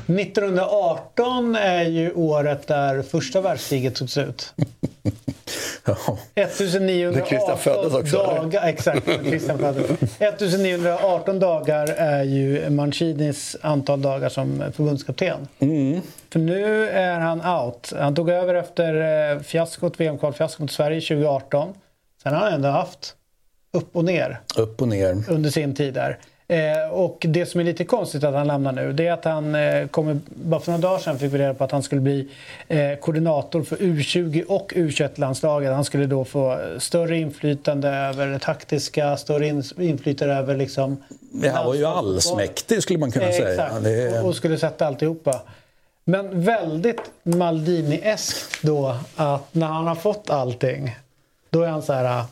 1918 är ju året där första världskriget tog slut. Ja. 1918 Christian föddes också, dagar. Exakt, när Christian föddes. 1918 dagar är ju Mancinis antal dagar som förbundskapten. Mm. För nu är han out. Han tog över efter eh, fiaskot, VM-kvalfiaskot mot Sverige 2018. Sen har han ändå haft upp och ner Upp och ner. under sin tid där. Eh, och det som är lite konstigt att han lämnar nu det är att han eh, kommer, bara för några dagar sedan fick vi reda på att han skulle bli eh, koordinator för U20 och U21-landslaget. Han skulle då få större inflytande över det taktiska, större in, inflytande över liksom... Det här var ju allsmäktig skulle man kunna säga. Exakt, Det, och, och skulle sätta alltihopa. Men väldigt Maldini-eskt då att när han har fått allting då är han så här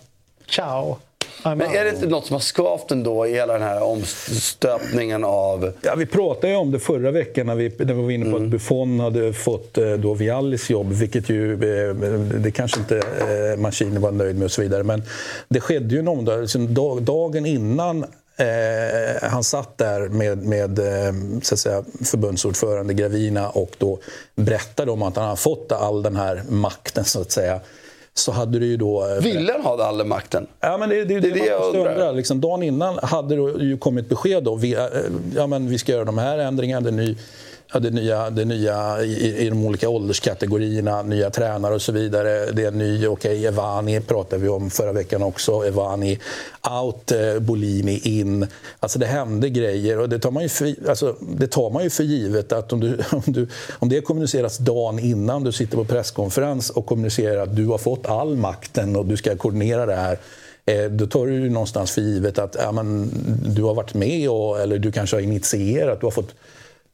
ciao. Men out." är det inte något som har skavt ändå i hela den här omstöpningen av... Ja, vi pratade ju om det förra veckan när vi, när vi var inne på Mm. att Buffon hade fått eh, då Viallis jobb, vilket ju eh, det kanske inte eh, Mancini var nöjd med och så vidare. Men det skedde ju en omdag, liksom dag- dagen innan eh, han satt där med, med eh, så att säga, förbundsordförande Gravina och då berättade om att han hade fått all den här makten så att säga. Så hade det ju då... eh, Ville han ha all makten? Ja, men det, det, det, Det är det jag undrar. undra. Liksom, dagen innan hade det ju kommit besked då. Vi, eh, ja, men vi ska göra de här ändringarna. Det, ny, ja, det nya, det nya i, i de olika ålderskategorierna, nya tränare och så vidare. Det är en ny, okej, Evani pratade vi om förra veckan också. Evani out, eh, Bolini in. Alltså det hände grejer och det tar man ju för, alltså, det tar man ju för givet att om, du, om, du, om det kommuniceras dagen innan du sitter på presskonferens och kommunicerar att du har fått all makten och du ska koordinera det här eh, Då tar du någonstans för givet att ja, men, du har varit med och, eller du kanske har initierat. Du har, fått,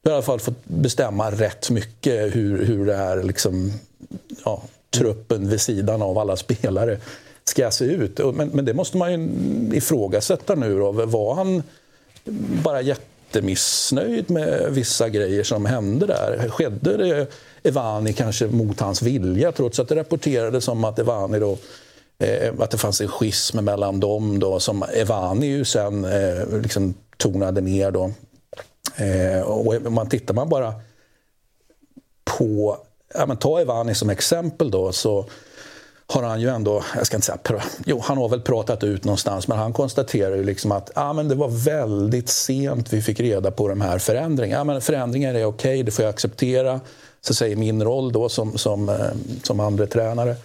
du har i alla fall fått bestämma rätt mycket hur, hur det här liksom, ja, truppen vid sidan av alla spelare ska se ut. Men, men det måste man ju ifrågasätta nu. Då. Var han bara jättemissnöjd med vissa grejer som hände där? Skedde det Evani kanske mot hans vilja trots att det rapporterades om att Evani då eh, att det fanns en schism mellan dem då, som Evani ju sen eh, liksom tonade ner. Då. Eh, och om man tittar man bara på, ja, men ta Evani som exempel då, så har han ju ändå, jag ska inte säga, jo han har väl pratat ut någonstans, men han konstaterar ju liksom att ah, men det var väldigt sent vi fick reda på de här förändringarna. Ah, men förändringar är okej, det får jag acceptera. Så säger min roll då som, som, eh, som andra tränare eh,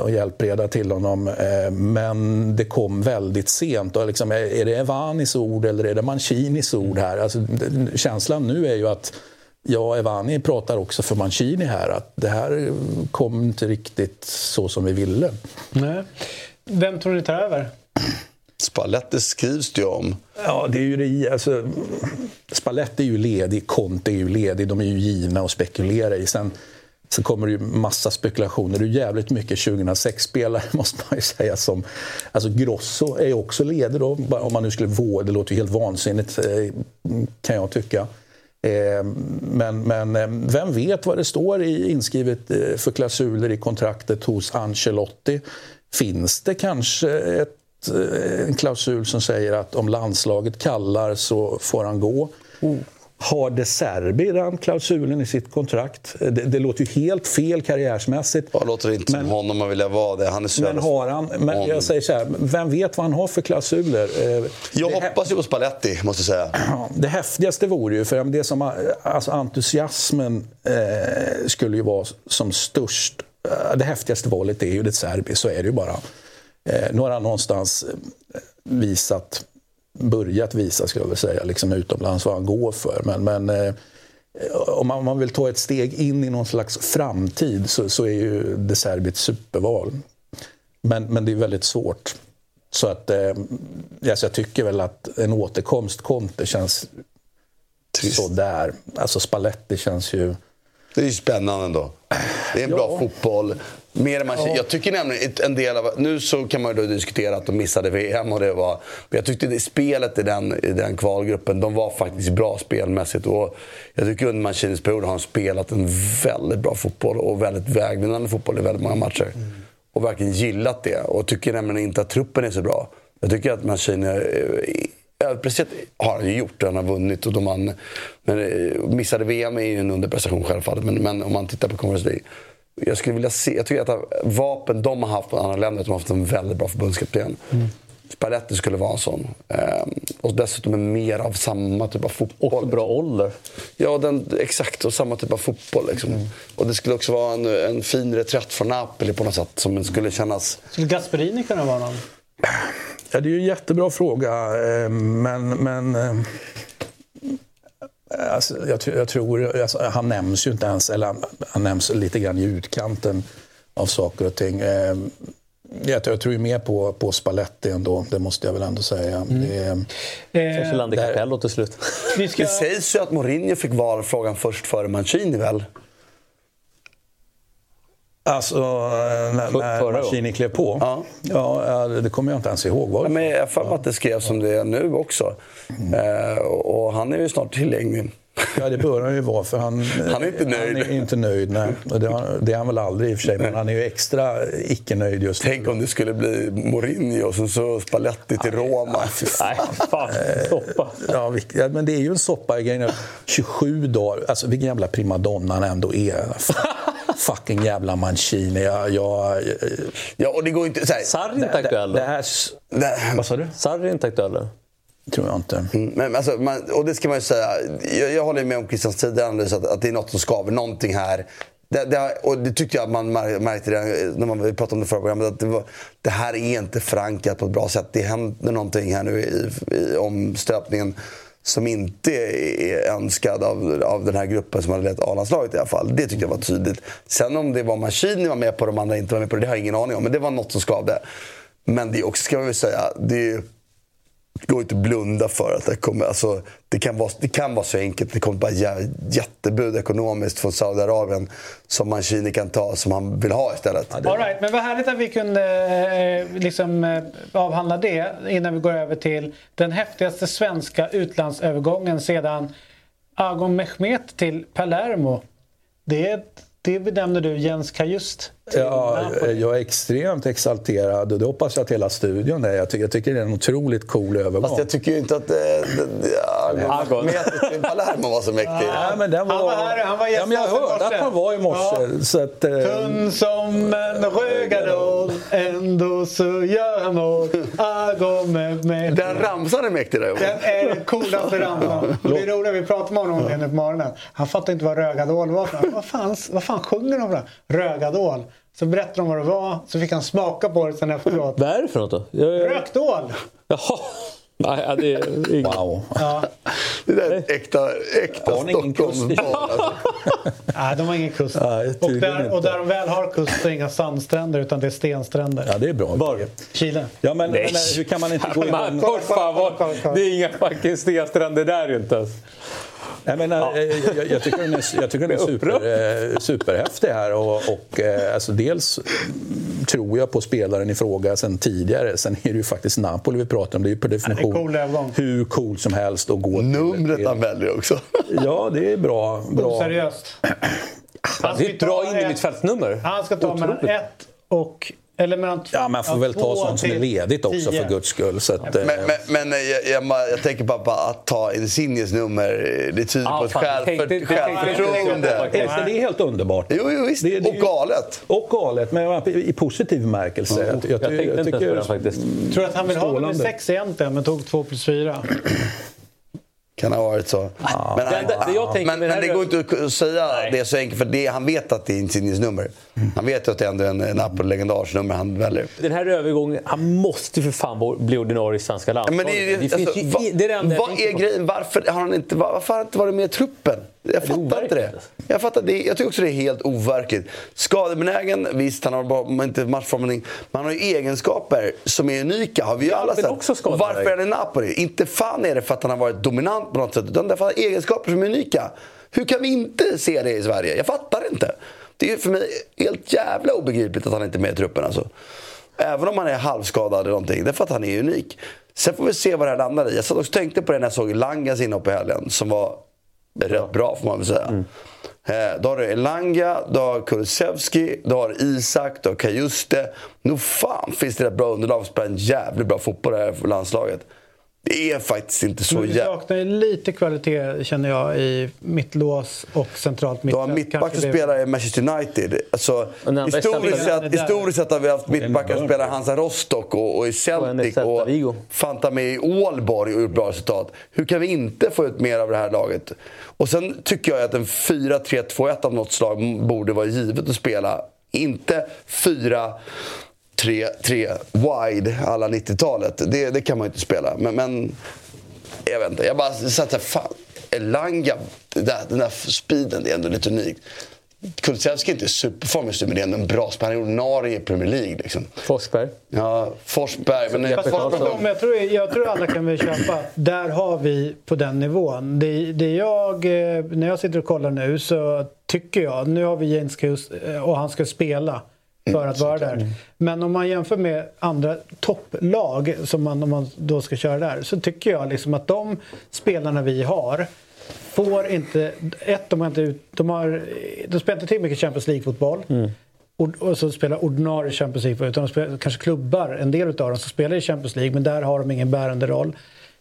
och hjälpreda till honom. Eh, men det kom väldigt sent. Och liksom, är, det Evanis ord eller är det Mancinis ord här? Alltså, känslan nu är ju att Ja, Evani pratar också för Mancini här att det här kom inte riktigt så som vi ville. Nej. Vem tror ni tar över? Spalletti skrivs det ju om. Ja, det är ju det, alltså, Spalletti är ju ledig, Conte är ju ledig, de är ju givna att spekulera i. Sen, så kommer det ju massa spekulationer. Det är jävligt mycket 2006-spelare måste man ju säga. Som, alltså Grosso är också ledig då, om man nu skulle våga. Det låter ju helt vansinnigt eh, kan jag tycka. Eh, men, men eh, vem vet vad det står i, inskrivet för klausuler i kontraktet hos Ancelotti? Finns det kanske ett, en klausul som säger att om landslaget kallar så får han gå? Oh. Har De Serbi den klausulen i sitt kontrakt? Det, det låter ju helt fel karriärsmässigt. Ja, låter inte som honom att vilja vara det. Han är så Men har han, men jag säger så här, vem vet vad han har för klausuler? Eh, Jag hoppas ju på Spalletti, måste jag säga. Det häftigaste vore ju, för det som, alltså entusiasmen eh, skulle ju vara som störst. Eh, Det häftigaste valet är ju det Serbi, så är det ju bara. Eh, nu har han någonstans eh, visat, börjat visa skulle jag vilja säga, liksom utomlands vad han går för. Men, men eh, om man, om man vill ta ett steg in i någon slags framtid så, så är ju det Serbi ett superval. Men, men det är väldigt svårt. Så att, eh, alltså jag tycker väl att en återkomst Conte känns sådär. Alltså Spalletti känns ju... Det är ju spännande ändå. Det är en bra fotboll. Mer än man, Ja. Jag tycker nämligen en del av... Nu så kan man ju då diskutera att de missade VM och det var... Men jag tyckte det, spelet i den, i den kvalgruppen, de var faktiskt bra spelmässigt. Och jag tycker under Mancinis period har de spelat en väldigt bra fotboll och väldigt vägvinnande fotboll i väldigt många matcher. Och verkligen gillat det. Och tycker nämligen inte att truppen är så bra. Jag tycker att Mancini... eh, Överpresterat har han ju gjort. Han har vunnit. Och de han, men, eh, missade VM är ju en underprestation självfallet. Men, men om man tittar på Conference League. Jag skulle vilja se, jag tycker att vapen de har haft på andra länder, de har haft en väldigt bra förbundskapten. Mm. Spalletti skulle vara en sån. Ehm, och dessutom är mer av samma typ av fotboll. Och bra ålder. Ja, den, exakt. Och samma typ av fotboll. Liksom. Mm. Och det skulle också vara en, en fin reträtt från Napoli på något sätt. Som skulle kännas... Skulle Gasperini kunna vara någon? Ja, det är ju en jättebra fråga, eh, men... men eh, alltså, jag, jag tror... Alltså, han nämns ju inte ens, eller han, han nämns lite grann i utkanten av saker och ting. Eh, Jag, jag tror ju mer på, på Spalletti ändå, det måste jag väl ändå säga. Det, är- Kanske landar i Capello till slut. Ska... Det sägs ju att Mourinho fick valfrågan först före Mancini väl? Alltså, när, när förra Mancini klev på? Ja. Ja, ja, det kommer jag inte ens ihåg. Var men jag har att det skrevs som det är nu också. Eh, och, och han är ju snart tillgänglig. Ja, det bör han ju vara, för han, Han är inte nöjd. Han är inte nöjd, nej. Det, är han väl aldrig i och för sig, men han är ju extra icke-nöjd just nu. Tänk om det skulle bli Mourinho och sen så Spalletti till Roma. Nej, fan. Stoppa. Ja, vilk- ja, men det är ju en soppa i grejen. 27 dagar, alltså vilken jävla primadonna han ändå är. Fucking jävla Mancini. Jag, jag, Ja, och det går inte... Så Sarri är inte aktuell det här, vad sa du? Sarri är inte aktuell? Tror jag inte. Mm, Men, alltså, man, och det ska man ju säga. Jag, jag håller med om Christians tidigare analys att, att det är något som skaver. Någonting här. Det, det, och det tyckte jag man märkte redan när man pratade om det förra programmet. Att det, var, det här är inte förankrat på ett bra sätt. Det händer någonting här nu i, i omstöpningen som inte är önskad av, av den här gruppen som hade lett A-landslaget i alla fall. Det tyckte jag var tydligt. Sen om det var Maschini var med på det, de andra inte var med på det, det har jag ingen aning om. Men det var något som skavde. Men det är också, ska man väl säga, det är ju går inte att blunda för att det kommer... Alltså, det, kan vara, det kan vara så enkelt. Det kommer bara jättebud ekonomiskt från Saudiarabien som Mancini kan ta, som han vill ha istället. All right, men vad härligt att vi kunde eh, liksom, eh, avhandla det innan vi går över till den häftigaste svenska utlandsövergången sedan Agon Mehmet till Palermo. Det, det benämner du Jens Kajust Ja, jag är extremt exalterad och det hoppas jag att hela studion är. Jag tycker, jag tycker det är en otroligt cool övergång. Fast jag tycker ju inte att det, det, det, Agon. Metet till Palermo var så mäktig. Ja, men den var, Han var här, han var ja, men jag i hörde att han var i morse. Så att, eh, Tunn som en rögadål, ändå så gör han mål. Agon Mehmet. Den ramsan är mäktig där. Den är den coolaste ramsan. Det är roligt, vi pratade med honom om det nu på morgonen. Han fattade inte vad rögadål var för vad fan, vad fan sjunger de för? Rögadål. Så berättade de vad det var, så fick han smaka på det sen efteråt. Vad är det för något då? Jag, jag... Rökdål! Jaha. Nej, ja, det är inget. wow. Det där är äkta, äkta ni ingen Stockholmsbarn. Alltså. Nej, de har ingen kust. Nej, och, tydligen där, inte. och där de väl har kust så är det inga sandstränder utan det är stenstränder. Ja, det är bra. Var? Chile. Ja, men, men hur kan man inte gå Man, fan var... Det är inga fucking stenstränder där ju inte ens. Jag, menar, eh, jag, jag tycker den är, jag tycker den är super, eh, superhäftig här. Och, och, eh, alltså dels tror jag på spelaren i fråga sen tidigare. Sen är det ju faktiskt Napoli vi pratar om. Det är ju per definition cool hur cool som helst att gå till- Numret till. han väljer också. Ja, det är bra. bra. Oseriöst. Han Det är ett bra innermittfältsnummer. Han ska ta mellan Otroligt. ett och... Eller mellan Ja, man får väl ta sånt som är ledigt också tio. för guds skull. Så att, eh, Men, men, men jag, jag, jag tänker bara på att ta Insignes nummer. Det tyder Ja, på ett fan, själv, det det jag självförtroende. eh, det är helt underbart. Jo, jo visst. Det- det är och galet. Och galet, men i positiv bemärkelse. Jag, jag, Jag tänkte inte ens på den faktiskt. Tror du att han vill ha nummer sex egentligen men tog två plus fyra? Kan ha varit så. Men, Det enda- det jag tänker men, men det det går inte att säga det så enkelt för det, han vet att det är Insignes nummer. Han vet att det ändå är en Napoli-legendars nummer han väljer. Den här övergången, han måste för fan bli ordinarie i svenska landslaget. Men det är, alltså, ju- vad, det är det vad är grejen? Varför har han inte, var- varför har han inte varit med i truppen? Jag fattar inte det. overkligt. Jag, fattar, det. jag tycker också det är helt overkligt. Skadebenägen, visst han har bara, inte matchformning. Men han har ju egenskaper som är unika. Har vi ju alla sett. varför är han i Napoli? Inte fan är det för att han har varit dominant på något sätt. Utan därför att han har egenskaper som är unika. Hur kan vi inte se det i Sverige? Jag fattar inte. Det är för mig helt jävla obegripligt att han inte är med i truppen. Alltså. Även om han är halvskadad eller någonting. Det är för att han är unik. Sen får vi se vad det här landar i. Jag satt och tänkte på det när jag såg Langas inhopp i helgen. Som var rätt bra får man väl säga. Eh, Då har du Elanga, du har Kulusevski, du har Isak, du har Kajuste. Nog fan finns det rätt bra underlag för att spela en jävligt bra fotboll här för landslaget. Det är faktiskt inte så jävla... saknar ju lite kvalitet känner jag i mittlås och centralt Du har mittfält. Kanske som spelar i Manchester United. Alltså, historiskt, sett, historiskt sett har vi haft mittbackar som spelar i Hansa Rostock och, och i Celtic och Vigo. Fanta med i Ålborg och gjort bra resultat. Hur kan vi inte få ut mer av det här laget? Och sen tycker jag att en 4-3-2-1 av något slag borde vara givet att spela. Inte 4 3-3 wide alla 90-talet. Det, det kan man ju inte spela. Men, men jag vet inte. Jag bara satt såhär, fan. Elanga, där, den där speeden, det är ändå lite unikt. Kulusevski är inte superform just nu, men det är ändå en bra spelare. Han ordinarie i Premier League. Liksom. Forsberg. Ja, Forsberg. Men Fast- Forsberg, Men jag tror, jag tror alla kan väl köpa. Där har vi på den nivån. Det, det jag, eh, när jag sitter och kollar nu så tycker jag, nu har vi James Hughes eh, och han ska spela för att vara där. Men om man jämför med andra topplag som man, om man då ska köra där så tycker jag liksom att de spelarna vi har får inte... Ett, de har inte, ut- de har, de spelar inte till mycket Champions League-fotboll. Och, och så spelar ordinarie Champions League utan de spelar, kanske klubbar, en del av dem som spelar i Champions League men där har de ingen bärande roll.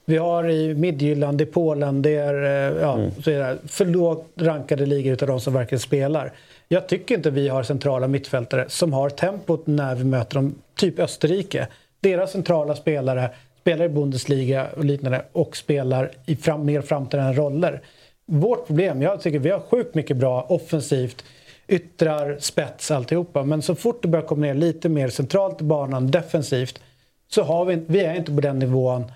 Vi har i Midtjylland, är Polen, det är eh, ja, så är det för lågt rankade ligor utav de som verkligen spelar. Jag tycker inte vi har centrala mittfältare som har tempot när vi möter dem, typ Österrike. Deras centrala spelare spelar i Bundesliga och liknande och spelar i fram, mer framträdande roller. Vårt problem, jag tycker vi har sjukt mycket bra offensivt yttrar, spets, alltihopa. Men så fort det börjar komma ner lite mer centralt i banan, defensivt, så har vi, vi är inte på den nivån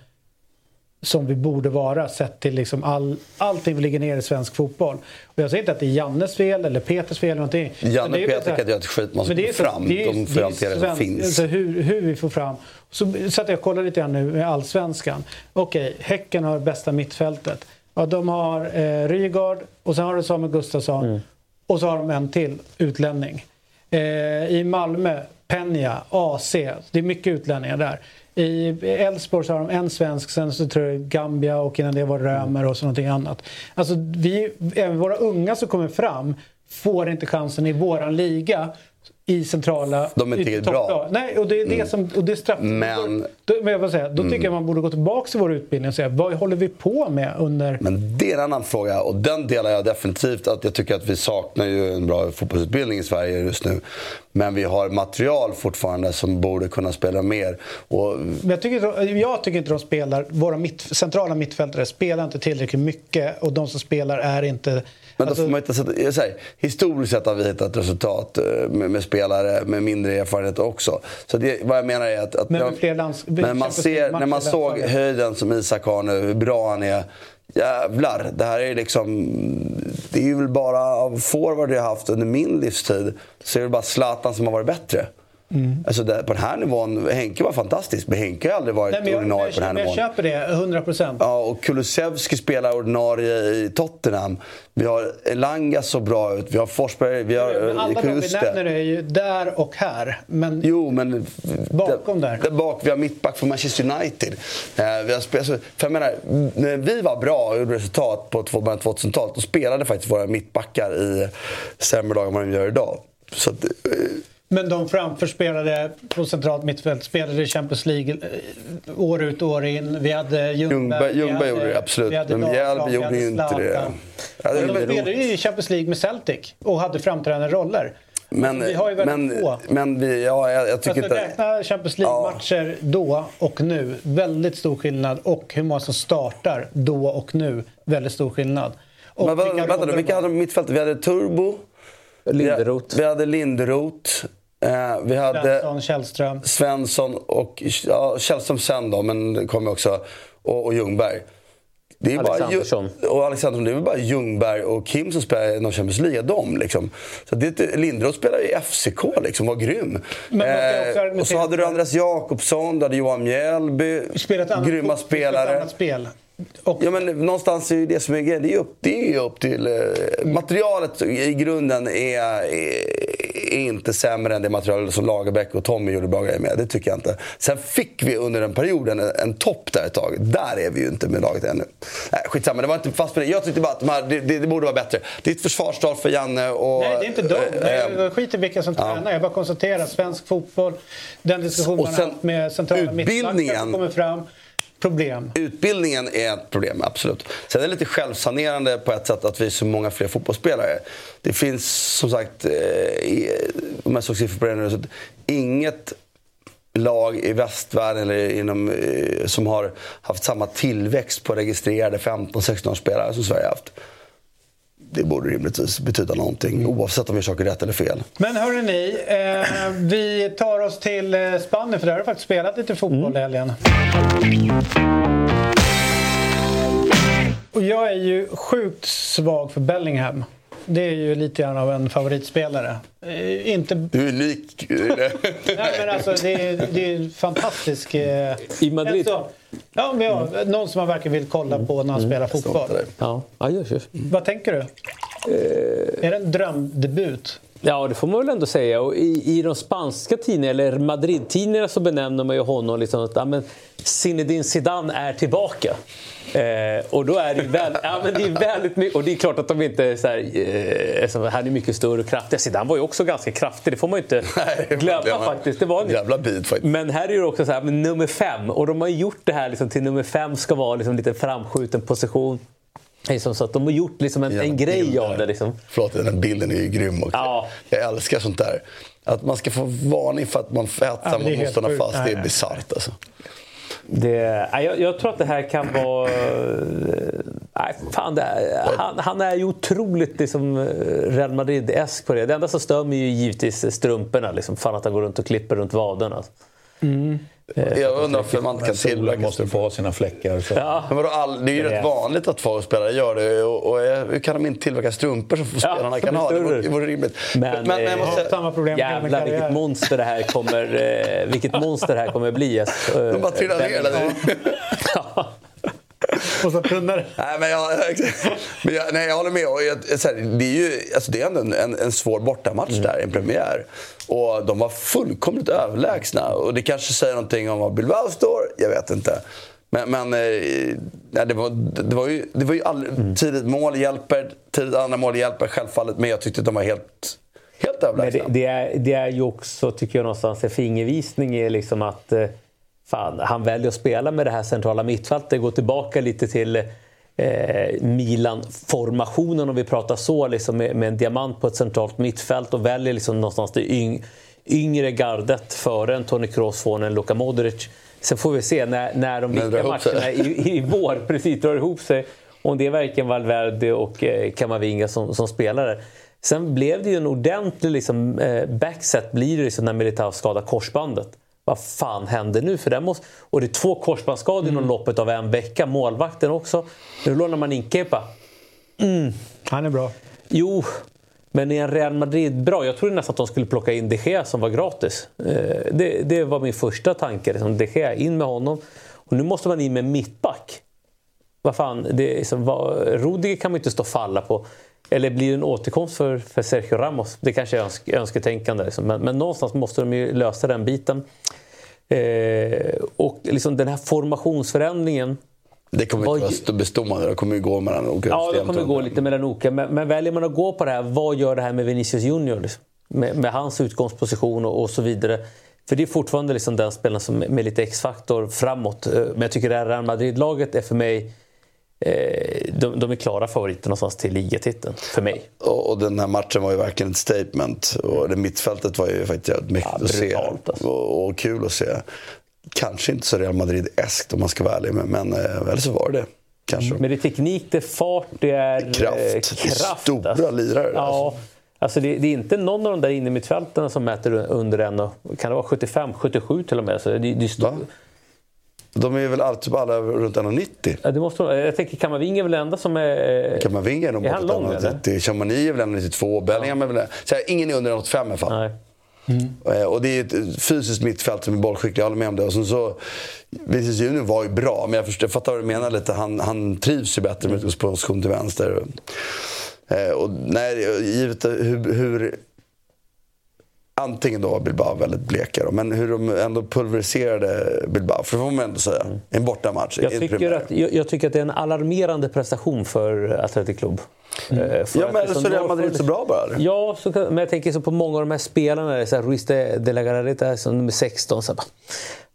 som vi borde vara sett till liksom all, allting vi ligger ner i svensk fotboll. Och jag säger inte att det är Jannes fel eller Peters fel eller någonting. Janne och Peter så kan inte göra ett skit, man måste men det är få så- fram. det är- De får det är hantera det som finns. Alltså hur, hur vi får fram. Så satt jag och kollade lite grann nu med allsvenskan. Okej, Häcken har bästa mittfältet. Ja, de har eh, Rygaard och sen har du Samuel Gustafsson. Och så har de en till utlänning. Eh, I Malmö, Peña, AC. Det är mycket utlänningar där. I Elfsborg så har de en svensk, sen så tror jag Gambia och innan det var Römer och så någonting annat. Alltså vi, även våra unga som kommer fram får inte chansen i våran liga i centrala... De är inte tillräckligt bra. Nej, och det är det som... Och det är straff. Men- Då, men jag vill säga, då tycker jag man borde gå tillbaka till vår utbildning och säga vad håller vi på med under... Men det är en annan fråga och den delar jag definitivt. att Jag tycker att vi saknar ju en bra fotbollsutbildning i Sverige just nu. Men vi har material fortfarande som borde kunna spela mer. Och Men jag, tycker, inte- jag tycker inte de spelar, våra mitt, centrala mittfältare spelar inte tillräckligt mycket och de som spelar är inte... Men då alltså, får man inte sätta, jag säger, historiskt sett har vi hittat resultat eh, med, med spelare med mindre erfarenhet också. Så det, vad jag menar är att... att Men jag- fler lands- men man ser, när man såg höjden som Isak har nu, hur bra han är. Jävlar, det här är liksom... Det är ju väl bara av forward jag har haft under min livstid så är det bara Zlatan som har varit bättre. Mm. Alltså det, på den här nivån, Henke var fantastisk men Henke har aldrig varit nej, men jag, ordinarie jag, på den här jag, nivån. köper det, 100 procent. Ja, och Kulusevski spelar ordinarie i Tottenham. Vi har Elanga så bra ut. Vi har Forsberg. Vi har Men alla eh, de vi nämner är ju där och här. Men Jo, men Bakom där. där bak. Vi har mittback från Manchester United. Eh, vi har spelat, så- för jag menar, när vi var bra och gjorde resultat på två- början av 2000-talet, då spelade faktiskt våra mittbackar i sämre lag än vad de gör idag. Så att, eh, Men de framför spelade på centralt mittfält, spelade i Champions League eh, år ut och år in. Vi hade Ljungberg. Ljungberg, vi Ljungberg hade- gjorde det absolut, vi hade men Mjällby vi gjorde ju inte det. Ja, det de spelade ju i Champions League med Celtic och hade framträdande roller. men, vi har ju väldigt men, få. men vi, ja, jag, jag tycker Alltså, inte... räkna Champions League-matcher då och nu. Väldigt stor skillnad. Och hur många som startar då och nu. Väldigt stor skillnad. Och Men, vilka vänta, vilka hade de mittfältet? Vi hade Turbo. Linderoth. Vi, vi hade Linderoth. Eh, vi hade Svensson, Källström. Svensson och ja, Källström sen då, men det kom också. Och, och Ljungberg. Det är bara, Alexandersson. Ju- och Alexandersson, det är väl bara Ljungberg och Kim som spelar i någon Champions League, de liksom. Så det, är inte- Linderoth spelar i FCK liksom, var grym. Eh, och så hade du Andreas Jakobsson, du hade Johan Mjällby. Spelat annat grymma spelare. annat spel. Och Ja, men någonstans är ju det som är grejen. Det är ju upp, det är upp till... Eh, materialet i grunden är, är, är inte sämre än det material som Lagerbäck och Tommy gjorde bra grejer med. Det tycker jag inte. Sen fick vi under den perioden en, en topp där ett tag. Där är vi ju inte med laget ännu. Nej, skitsamma, det var inte fast med det. Jag tyckte bara att de här, det, det, det borde vara bättre. Det är ett försvarstal för Janne och... Nej, det är inte de. Nej, eh, jag skiter i vilka som tränar. Jag bara konstaterar att svensk fotboll, den diskussionen Och man har haft med centrala mittbackar kommer fram problem. Utbildningen är ett problem, absolut. Sen är det lite självsanerande på ett sätt att vi är så många fler fotbollsspelare. Det finns som sagt, eh, om jag såg siffror på det nu, så att inget lag i västvärlden eller inom, eh, som har haft samma tillväxt på registrerade 15-16-årsspelare som Sverige har haft. Det borde rimligtvis betyda någonting oavsett om vi saker rätt eller fel. Men hörni ni, eh, vi tar oss till eh, Spanien för där har du faktiskt spelat lite fotboll i helgen. Och jag är ju sjukt svag för Bellingham. Det är ju lite grann av en favoritspelare. Eh, inte... Unik. Nej, men alltså, det, är, det är en fantastisk... Eh... I Madrid? Alltså, ja, men ja, någon som man verkligen vill kolla på när han spelar fotboll. Ja, ja just, just. Vad tänker du? Är det en drömdebut? Ja, det får man väl ändå säga. Och i, I de spanska tidningarna, eller Madrid-tidningarna, så benämner man ju honom liksom att ja, men Zinedine Zidane är tillbaka. Eh, och då är det väl, ja, men det är väldigt mycket. Och det är klart att de inte är så här, eh, så här är mycket större och kraftiga. Zidane var ju också ganska kraftig, det får man ju inte glömma det var- faktiskt. Det var en Jävla bit faktiskt. men här är det också så här, nummer fem. Och de har gjort det här liksom, till nummer fem ska vara liksom, lite framskjuten position. Liksom, så att de har gjort liksom, en, en grej av det. Liksom. Förlåt, den bilden är ju grym också. Ja. Jag älskar sånt där. Att man ska få varning för att man Ja, det är mot motståndarna fast. Det Nej, är nej. bisarrt alltså. Det, jag, jag tror att det här kan vara... Nej, fan, det är, han, han är ju otroligt liksom, Real Madrid-esk på det. Det enda som stör mig är ju givetvis strumporna. Liksom. Fan att han går runt och klipper runt vaderna. Jag undrar varför man inte kan Men tillverka måste få sina fläckar. Så. Ja. Men vadå, all, det är ju Det är- rätt vanligt att fotbollsspelare gör det. Och, och eh, hur kan de inte tillverka strumpor som Ja, spelarna som kan ha? Det vore, större. det vore rimligt. Men, men, jag eh, måste, Samma problem med Jävlar vilket monster det här kommer, eh, vilket monster det här kommer bli. eh, de bara trillar ner hela tiden. Och så tunnare. Nej, men jag, men jag, nej, jag håller med. Och jag, det är ju alltså, det är ändå en, en, en svår bortamatch där, en premiär. Och de var fullkomligt överlägsna. Och det kanske säger någonting om var Bilbao står, jag vet inte. Men, men eh, nej, det, var, det var ju, det var ju all, tidigt mål hjälper, tidigt andra mål hjälper självfallet. Men jag tyckte att de var helt, helt överlägsna. det, det, är, det är ju också, tycker jag, någonstans en fingervisning i liksom att eh, fan, han väljer att spela med det här centrala mittfältet. Gå tillbaka lite till eh, Milan-formationen om vi pratar så, liksom med, med en diamant på ett centralt mittfält och väljer liksom någonstans det yng, yngre gardet före en Toni Kroos, från en Luka Modric. Sen får vi se när, när de viktiga matcherna i, i vår precis drar ihop sig. Om det är verkligen Valverde och eh, Camavinga som, som spelare. Sen blev det ju en ordentlig liksom, eh, backset blir det liksom när Militao skadar korsbandet. Vad fan hände nu? För det måste... Och det är två korsbandsskador inom loppet av en vecka. Målvakten också. Nu lånar man in Kepa. Han är bra. Jo, men är en Real Madrid bra? Jag trodde nästan att de skulle plocka in De Gea som var gratis. Eh, Det, det var min första tanke. Liksom. De Gea, in med honom. Och nu måste man in med mittback. Vad fan, det är liksom, vad, Rudiger kan man inte stå och falla på. Eller blir det en återkomst för, för Sergio Ramos? Det kanske är önsk, önsketänkande. Liksom. Men, men någonstans måste de ju lösa den biten. Eh, och liksom den här formationsförändringen. Det kommer Vad inte vara bestående. Det kommer ju gå mellan olika Ja, det kommer gå lite mellan olika. Men, men väljer man att gå på det här, vad gör det här med Vinicius Junior? Liksom? Med, med hans utgångsposition och, och så vidare. För det är fortfarande liksom den spelaren som med lite X-faktor framåt. Eh, Men jag tycker det här Real Madrid-laget är för mig de, de är klara favoriter någonstans till ligatiteln, för mig. Och, och den här matchen var ju verkligen ett statement. Och det mittfältet var ju faktiskt jävligt mäktigt Ja, att se. alltså. Och, och kul att se. Kanske inte så Real Madrid-eskt om man ska vara ärlig. Men, men eh, eller så var det. Kanske. Men det är teknik, det är fart, det är Kraft. eh, Det är kraft stora alltså. lirare, Ja, alltså. alltså det, det är inte någon av de där inne mittfältarna som mäter under en, och- kan det vara 75, 77 till och med? Så det, det är stor? De är väl alla, typ alla runt 1,90. Ja, det måste, vara- jag tänker Kamavinga är väl den enda som är... Kamavinga är nog bortåt lång, eller? 1,90. Chamani är väl 1,92. Bellingham är väl... Så här, ingen är under 1,85 i alla fall. Nej. Eh, Och det är ett fysiskt mittfält som är bollskicklig, jag håller med om det. Och sen så, Vinicius Junior var ju bra, men jag, förstår, jag fattar vad du menar lite. Han, han trivs ju bättre med utgångsposition till vänster. Eh, Och nej, givet hur, hur Antingen då var Bilbao väldigt bleka då, men hur de ändå pulveriserade Bilbao, för det får man ändå säga. En bortamatch. Jag tycker, att, jag, jag tycker att det är en alarmerande prestation för Athletic Club. Eh, för Ja, men eller så är Real Madrid så bra bara, eller? Ja, så men jag tänker så på många av de här spelarna. Så här, Ruiz de, de la Garreta som nummer 16. Så här,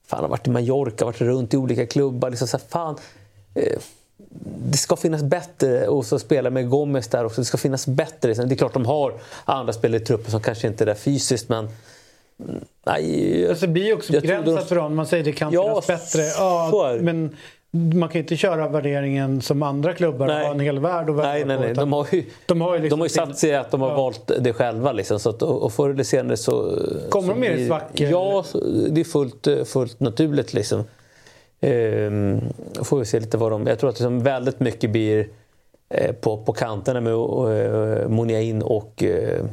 fan, har varit i Mallorca, varit runt i olika klubbar. Liksom så här, fan, eh, det ska finnas bättre och så spela med Gomez där också. Det ska finnas bättre. Det är klart de har andra spelare i truppen som kanske inte är där fysiskt men Nej, alltså, det blir ju också begränsat de... för dem. Man säger det kan ja, finnas bättre. Ja, men man kan ju inte köra värderingen som andra klubbar nej. har en hel värld att välja nej, nej, nej. De har ju, de har ju, liksom de har ju satt sig att de har ja. valt det själva. Liksom, så att, och förr eller senare så... Kommer de mer i svackor? Ja, det är fullt, fullt naturligt. Liksom. Ehm, får vi se lite vad de... Jag tror att liksom väldigt mycket blir eh, på, på kanterna med uh, Moniain och uh,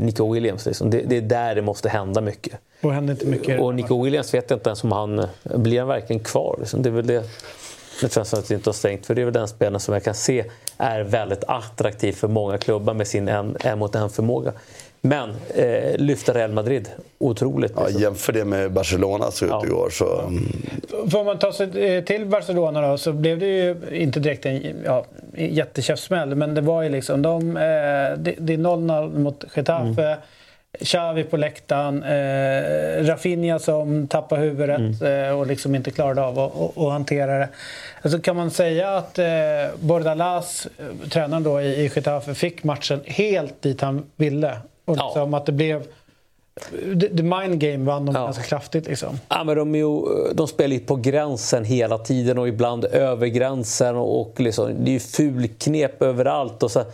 Nico Williams. Liksom. Det, det, är där det måste hända mycket. Och händer inte mycket. Och Nico Williams vet jag inte ens om han... Blir han verkligen kvar? Liksom. Det är väl det det transfönstret inte har stängt. För det är väl den spelaren som jag kan se är väldigt attraktiv för många klubbar med sin en, en mot en förmåga. Men eh, lyfta Real Madrid, otroligt. Ja, liksom. jämför det med Barcelona såg ut ja. igår. Så, mm. Får man ta sig till Barcelona då så blev det ju inte direkt en ja, jättekäftsmäll. Men det var ju liksom, de, eh, det, det är 0-0 mot Getafe. Mm. Xavi på läktaren, eh, Rafinha som tappar huvudet mm. eh, och liksom inte klarade av att, att, hantera det. Alltså kan man säga att eh, Bordalas, eh, tränaren då i, i Getafe, fick matchen helt dit han ville? Och liksom ja. att det blev... The Mind Game vann de ja. ganska kraftigt. Liksom. Ja, men de, ju, de spelar ju på gränsen hela tiden och ibland över gränsen. Och, och liksom, det är ju fulknep överallt. Och så,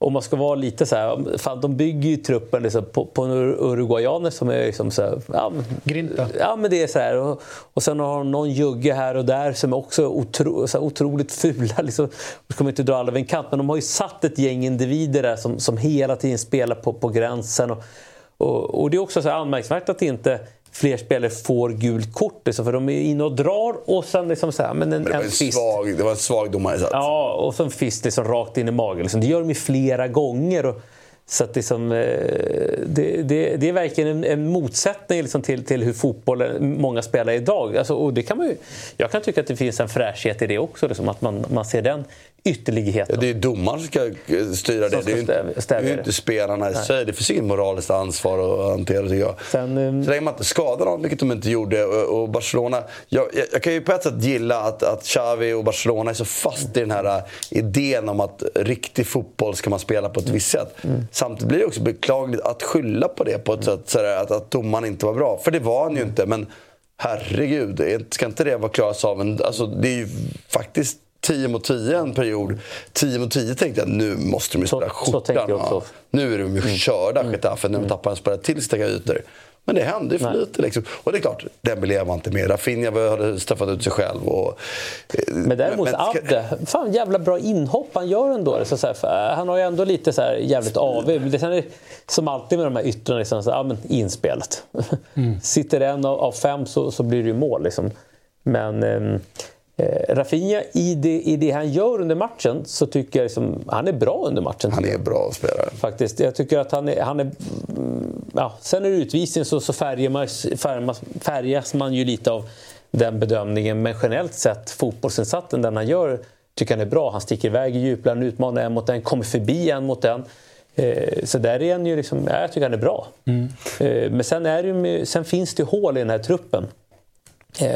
om man ska vara lite så här, fan, de bygger ju truppen liksom på, på uruguayaner som är liksom så här, ja, Grinta. Ja, men det är så här. Och, och sen har de någon jugge här och där som är också otro, så här, otroligt fula. Liksom. Jag kommer inte dra alla över en kant, men de har ju satt ett gäng individer där som, som hela tiden spelar på, på gränsen. Och, och, och det är också så anmärkningsvärt att inte fler spelare får gult kort. Liksom, för de är inne och drar och sen liksom så här, men en, men det, var en, en svag, det var en svag domarinsats. Ja, och så en fist liksom rakt in i magen. Liksom. Det gör de ju flera gånger. Och, så att liksom, det, det, det är verkligen en, en motsättning liksom till, till hur fotboll många spelar idag. Alltså, och det kan man ju, jag kan tycka att det finns en fräschhet i det också, liksom, att man, man ser den ytterligheten. Ja, det är domaren som ska styra det. det är ju är inte spelarna i sig. Det finns inget moraliskt ansvar att hantera tycker jag. Sen, um... Så länge man inte skadar någon, vilket de inte gjorde. Och Barcelona, jag, jag, jag, kan ju på ett sätt gilla att, att Xavi och Barcelona är så fast i den här äh, idén om att riktig fotboll ska man spela på ett visst sätt. Mm. Samtidigt blir det också beklagligt att skylla på det på ett sätt, sådär, att, att domaren inte var bra. För det var han ju inte. Men herregud, ska inte det vara klaras av? En, alltså, det är ju faktiskt 10 mot 10 en period. 10 mot 10 tänkte jag nu måste de ju spela skjortan. Nu är de ju mm. körda, mm. Getafe, när de mm. tappar en spelare till stäcka ytor. Men det hände ju för Nej. lite. Liksom. Och det är klart, Dembélé var inte med. Rafinha hade straffat ut sig själv. Och, eh, men däremot men, Abde, fan jävla bra inhopp han gör ändå. Så, så här, han har ju ändå lite så här jävligt AV. Det är som alltid med de här yttrarna, liksom, så, ja, men inspelet. Mm. Sitter en av, av fem så, så blir det ju mål. Liksom. Men... Eh, Eh, Rafinha, i det, i det han gör under matchen så tycker jag liksom, han är bra under matchen. Han är bra spelare. Faktiskt. Jag tycker att han är... Han är mm, ja, sen är det utvisning så, så färgas, färgas, färgas man ju lite av den bedömningen. Men generellt sett, fotbollsinsatsen den han gör tycker han är bra. Han sticker iväg i djuplan, utmanar en mot en, kommer förbi en mot en. Eh, så där är han ju liksom, ja, jag tycker han är bra. Mm. Eh, men sen, är det ju, sen finns det hål i den här truppen.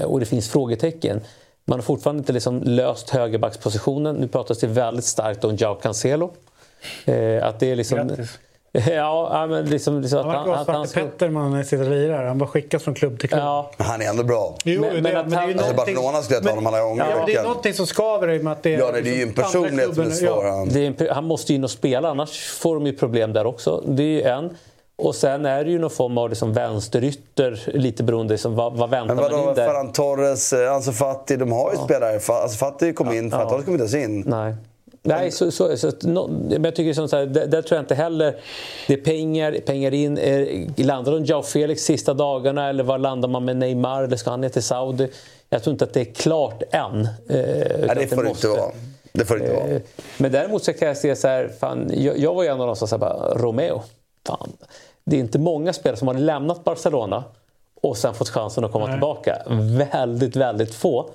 Och det finns frågetecken. Man har fortfarande inte liksom löst högerbackspositionen. Nu pratas det väldigt starkt om Jao Cancelo. Eh, att det är liksom... Grattis. Ja, men liksom, liksom han verkar vara Svarte Petter man sitter och lirar. Han bara skickas från klubb till klubb. Ja. Han är ändå bra. Jo, men, det, men, men det är ju alltså Barcelona skulle jag ta honom alla gånger. Ja, det är någonting som skaver i med att det är... Ja, det är ju en personlighet som är svår. Ja. han måste ju in och spela, annars får de ju problem där också. Det är ju en. Och sen är det ju någon form av liksom vänsterytter, lite beroende liksom, vad, vad väntar Men vadå, man in där? Ferran Torres, eh, Ansu Fati, de har ju ja. spelare. Ansu Fati kom in, Ferran Torres kom inte ens in. Nej. Nej, så, så, så, no, men jag tycker som så här, där, där, tror jag inte heller... Det är pengar, pengar in. Eh, landar de Jao Felix sista dagarna eller var landar man med Neymar eller ska han ner till Saudi? Jag tror inte att det är klart än. Eh, Nej, det får det inte vara. Det får det inte vara. Men däremot så kan jag se så här, fan, jag, jag var ju en av de som sa Romeo. Fan det är inte många spelare som har lämnat Barcelona och sen fått chansen att komma Nej. tillbaka. Väldigt, väldigt få.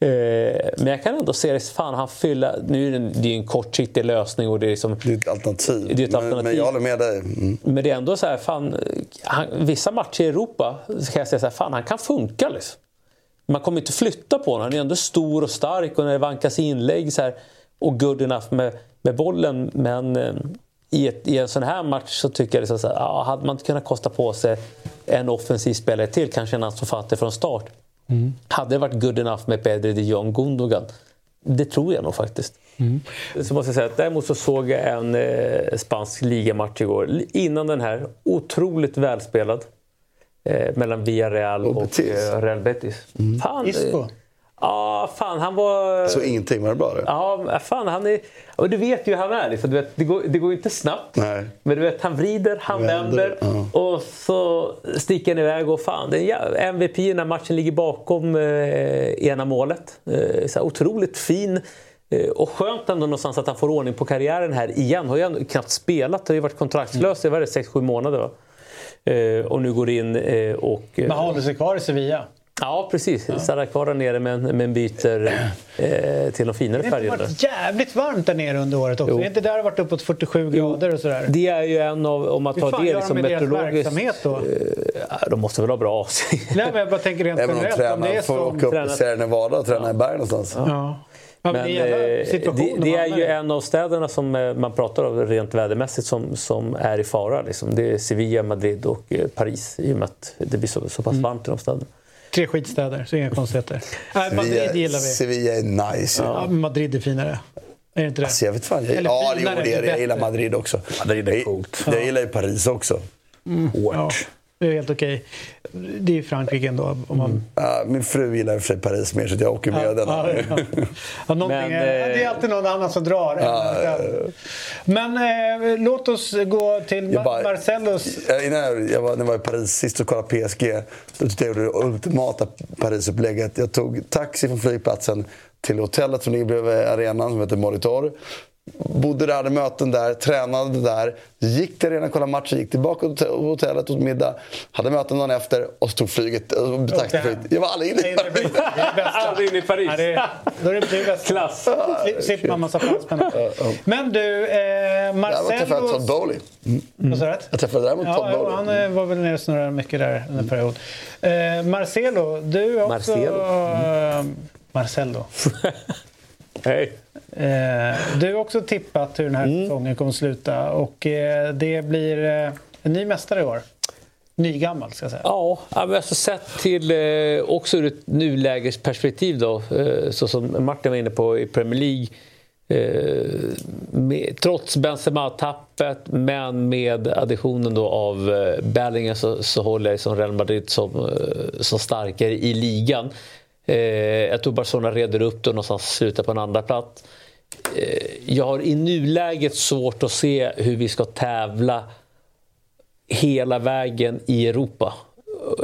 Eh, men jag kan ändå se det, fan han fylla, nu är det, det är en kortsiktig lösning och det är liksom, Det är ett alternativ. Det är ett alternativ. Men, men jag håller med dig. Mm. Men det är ändå så här, fan, han, vissa matcher i Europa så kan jag säga så här, fan han kan funka liksom. man kommer inte flytta på honom. Han är ändå stor och stark och när det vankas inlägg så här, och good enough med, med bollen. Men eh, i, ett, i en sån här match så tycker jag liksom så här, ja, hade man inte kunnat kosta på sig en offensiv spelare till, kanske en Ansu Fati från start. Mm. Hade det varit good enough med Pedri de Jong Gundogan? Det tror jag nog faktiskt. Mm. Så måste jag säga att däremot så såg jag en eh, spansk ligamatch igår. Innan den här, otroligt välspelad. Eh, mellan Villarreal och, och eh, Real Betis. Fan, Isco. Ja, fan han var... Så ingenting var det bra? Då? Ja, fan han är... Och du vet ju hur han är. Liksom. Du vet, det, går, det går inte snabbt. Nej. Men du vet, han vrider, han Vänder, vänder och så sticker han iväg. Och fan, det är MVP när matchen ligger bakom eh, ena målet. Eh, så här, otroligt fin. Eh, och skönt ändå någonstans att han får ordning på karriären här igen. Har ju knappt spelat, har ju varit kontraktslös i mm. 6-7 månader. Va? Eh, och nu går in eh, och... Men håller sig kvar i Sevilla. Ja, precis. Ja. Stannar kvar där nere men, men byter eh, till de finare Det har färgerna. varit jävligt varmt där nere under året också. Jo. Det är inte där det har varit uppåt 47 grader och sådär. Det är ju en av, om man Hur tar fan det gör liksom de med deras meteorologiskt... verksamhet då? Ja, de måste väl ha bra AC? Nej, men jag bara tänker rent Även om generellt. Om det tränaren är får som... åka upp i tränat- Sierra Nevada och träna i berg någonstans. Ja. Ja, men Men, det, eh, det, det är ju en av städerna som eh, man pratar om rent vädermässigt som, som är i fara. Liksom. Det är Sevilla, Madrid och eh, Paris i och med att det blir så, så pass Mm. varmt i de städerna. Tre skitstäder, så inga konstigheter. Nej, Madrid gillar vi. Sevilla är nice. Ja, Madrid är finare. Är det inte det? Alltså, jag vet fan. Jag, Eller ja, jo, det är det. Jag gillar Madrid också. Madrid är Jag- coolt. Jag gillar ju Paris också. Hårt. Ja, det är helt okej. Det är ju Frankrike ändå. Om man... Ja, min fru gillar i och för sig Paris mer så jag åker med Ja, den. ja, ja. Men, är- eh, det är alltid någon annan som drar. Men eh, låt oss gå till Jag bara- Innan jag, jag var, när jag var i Paris sist och kollade PSG, då tyckte jag det ultimata Parisupplägget. Jag tog taxi från flygplatsen till hotellet som ligger bredvid arenan som heter Molitor. Bodde där, hade möten där, tränade där. Gick till arenan, kollade matchen, gick tillbaka till hotellet, åt middag. Hade möten dagen efter och så tog flyget. Och taxiflyget. Jag var aldrig inne i Paris. Är. Aldrig inne i Paris. Ja, det är, då är det det är bäst. Klass! Sli- Slipper man massa fransmän. Men du, eh, träffade jag Todd Marcellos... Bowley. Sa du? Jag träffade däremot Todd Ja, ja, Bowley. han eh, var väl nere och snurrade mycket där en period. Eh, Marcelo, du har också... Marcelo. Eh, Marcelo. Hej! Eh, du har också tippat hur den här Mm. säsongen kommer att sluta och eh, det blir eh, en ny mästare i år. Nygammal ska jag säga. Ja, men alltså sett till eh, också ur ett nulägesperspektiv då, eh, så som Martin var inne på i Premier League. Eh, med, trots Benzema-tappet, men med additionen då av Bellingham så, så håller jag som Real Madrid som, som starkare i ligan. Eh, jag tror Barcelona reder upp det och någonstans slutar på en andra plats. Eh, jag har i nuläget svårt att se hur vi ska tävla hela vägen i Europa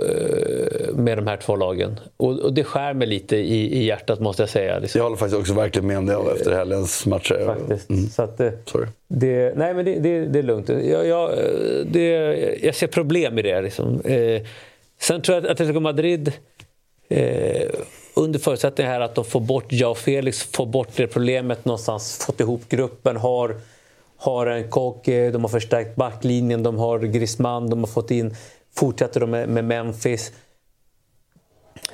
eh, med de här två lagen. Och, det skär mig lite i, i hjärtat måste jag säga. Liksom. Jag håller faktiskt också verkligen med om det efter helgens matcher. Faktiskt. Så att, eh, Sorry. det, nej, men det, det, det är lugnt. Jag, jag, det, jag ser problem i det. Liksom. Eh, sen tror jag att Atletico Madrid eh, under förutsättning här att de får bort Jao Felix, får bort det problemet någonstans, fått ihop gruppen, har, har en kock, eh, de har förstärkt backlinjen, de har Griezmann, de har fått in, fortsätter de med, med Memphis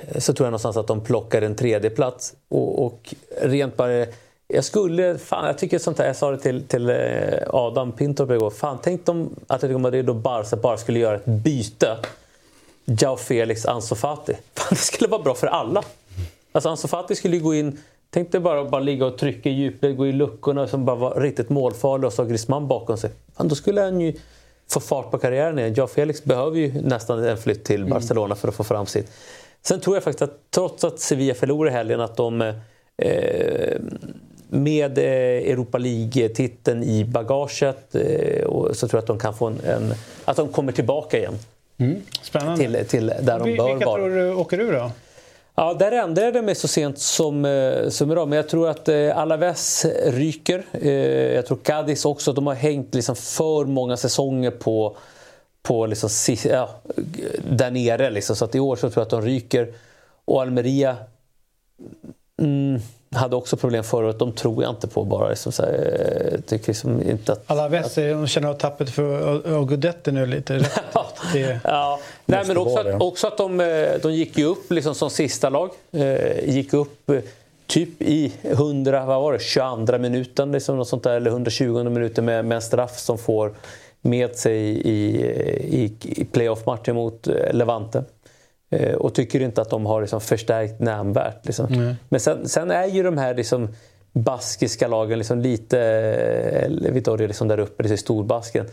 eh, så tror jag någonstans att de plockar en tredje plats och, och rent bara jag skulle, fan jag tycker sånt här, jag sa det till, till eh, Adam Pintorp igår, fan tänk om Atletico Madrid och Barca bara skulle göra ett byte. Jao Felix, Ansu Fati. Fan, det skulle vara bra för alla. Alltså Ansu Fati skulle ju gå in, tänk dig bara, bara ligga och trycka i djupet, gå i luckorna som bara var riktigt målfarlig och så har Griezmann bakom sig. Fan, då skulle han ju få fart på karriären igen. Jao Felix behöver ju nästan en flytt till Barcelona för att få fram sitt. Sen tror jag faktiskt att trots att Sevilla förlorar i helgen att de eh, med eh, Europa League-titeln i bagaget eh, och så tror jag att de kan få en, en att de kommer tillbaka igen. Spännande. Till, till där de bör Vilka vara. tror du åker ur då? Ja, där ändrade jag mig så sent som, eh, som idag. Men jag tror att eh, Alaves ryker. Eh, jag tror Cadiz också. De har hängt liksom för många säsonger på, på liksom, ja, där nere. Liksom. Så att i år så tror jag att de ryker. Och Almeria mm, hade också problem förra året. De tror jag inte på bara. Liksom, så här, tycker liksom inte att... Alaves, de känner av tappet för Gudetti nu lite. Det, Ja, Nej, men också att, också att de, eh, de gick ju upp liksom som sista lag. Eh, gick upp eh, typ i 100, vad var det, 22 minuten liksom, något sånt där, eller 120 minuten med, med en straff som får med sig i, i, i playoff-matchen mot Levante. Eh, och tycker inte att de har liksom förstärkt nämnvärt. Liksom. Mm. Men sen, sen, är ju de här liksom, baskiska lagen liksom lite, eller Vittoria liksom där uppe, liksom storbasken.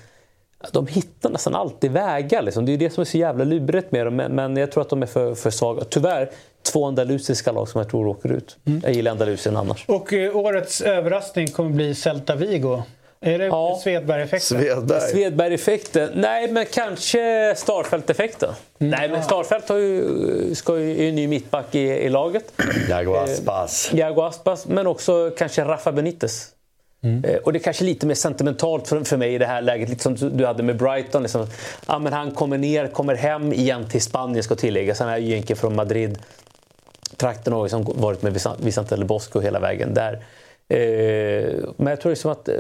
De hittar nästan alltid vägar. Liksom. Det är det som är så jävla lurigt med dem. Men jag tror att de är för, för svaga. Tyvärr, två andalusiska lag som jag tror åker ut. Mm. Jag gillar Andalusien annars. Och eh, årets överraskning kommer bli Celta Vigo. Är det ja. Svedberg-effekten? Svedberg. Svedberg-effekten? Nej, men kanske Starfelt-effekten. Mm. Nej, men Starfelt har ju, ska ju, är ju ny mittback i, i laget. Jago Aspas. Eh, Jago Aspas, men också kanske Rafa Benitez. Mm. Eh, och det är kanske lite mer sentimentalt för, för mig i det här läget, lite som du hade med Brighton. Liksom. Ja, men han kommer ner, kommer hem igen till Spanien ska tilläggas. Han är ju egentligen från Madrid. Trakten har liksom varit med Vicente del Bosco hela vägen där. Eh, men jag tror liksom att eh,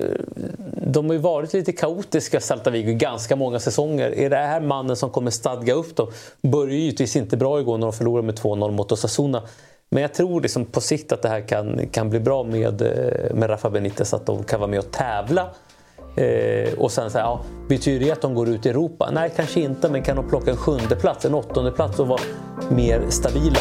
de har ju varit lite kaotiska, Celta Vigo, i ganska många säsonger. Är det här mannen som kommer stadga upp dem? Började givetvis inte bra igår när de förlorade med 2-0 mot Osasuna. Men jag tror liksom på sikt att det här kan, kan bli bra med, eh, med Rafa Benitez, att de kan vara med och tävla. Eh, och sen så här, ja, betyder det att de går ut i Europa? Nej, kanske inte, men kan de plocka en sjunde plats, en åttonde plats och vara mer stabila?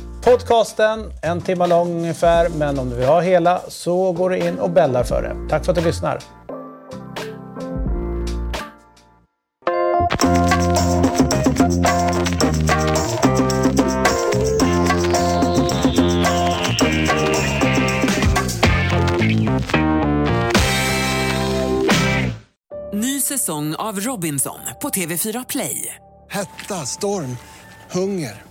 podcasten, en timme lång ungefär, men om du vill ha hela så går du in och bällar för det. Tack för att du lyssnar. Ny säsong av Robinson på TV4 Play. Hetta, storm, hunger.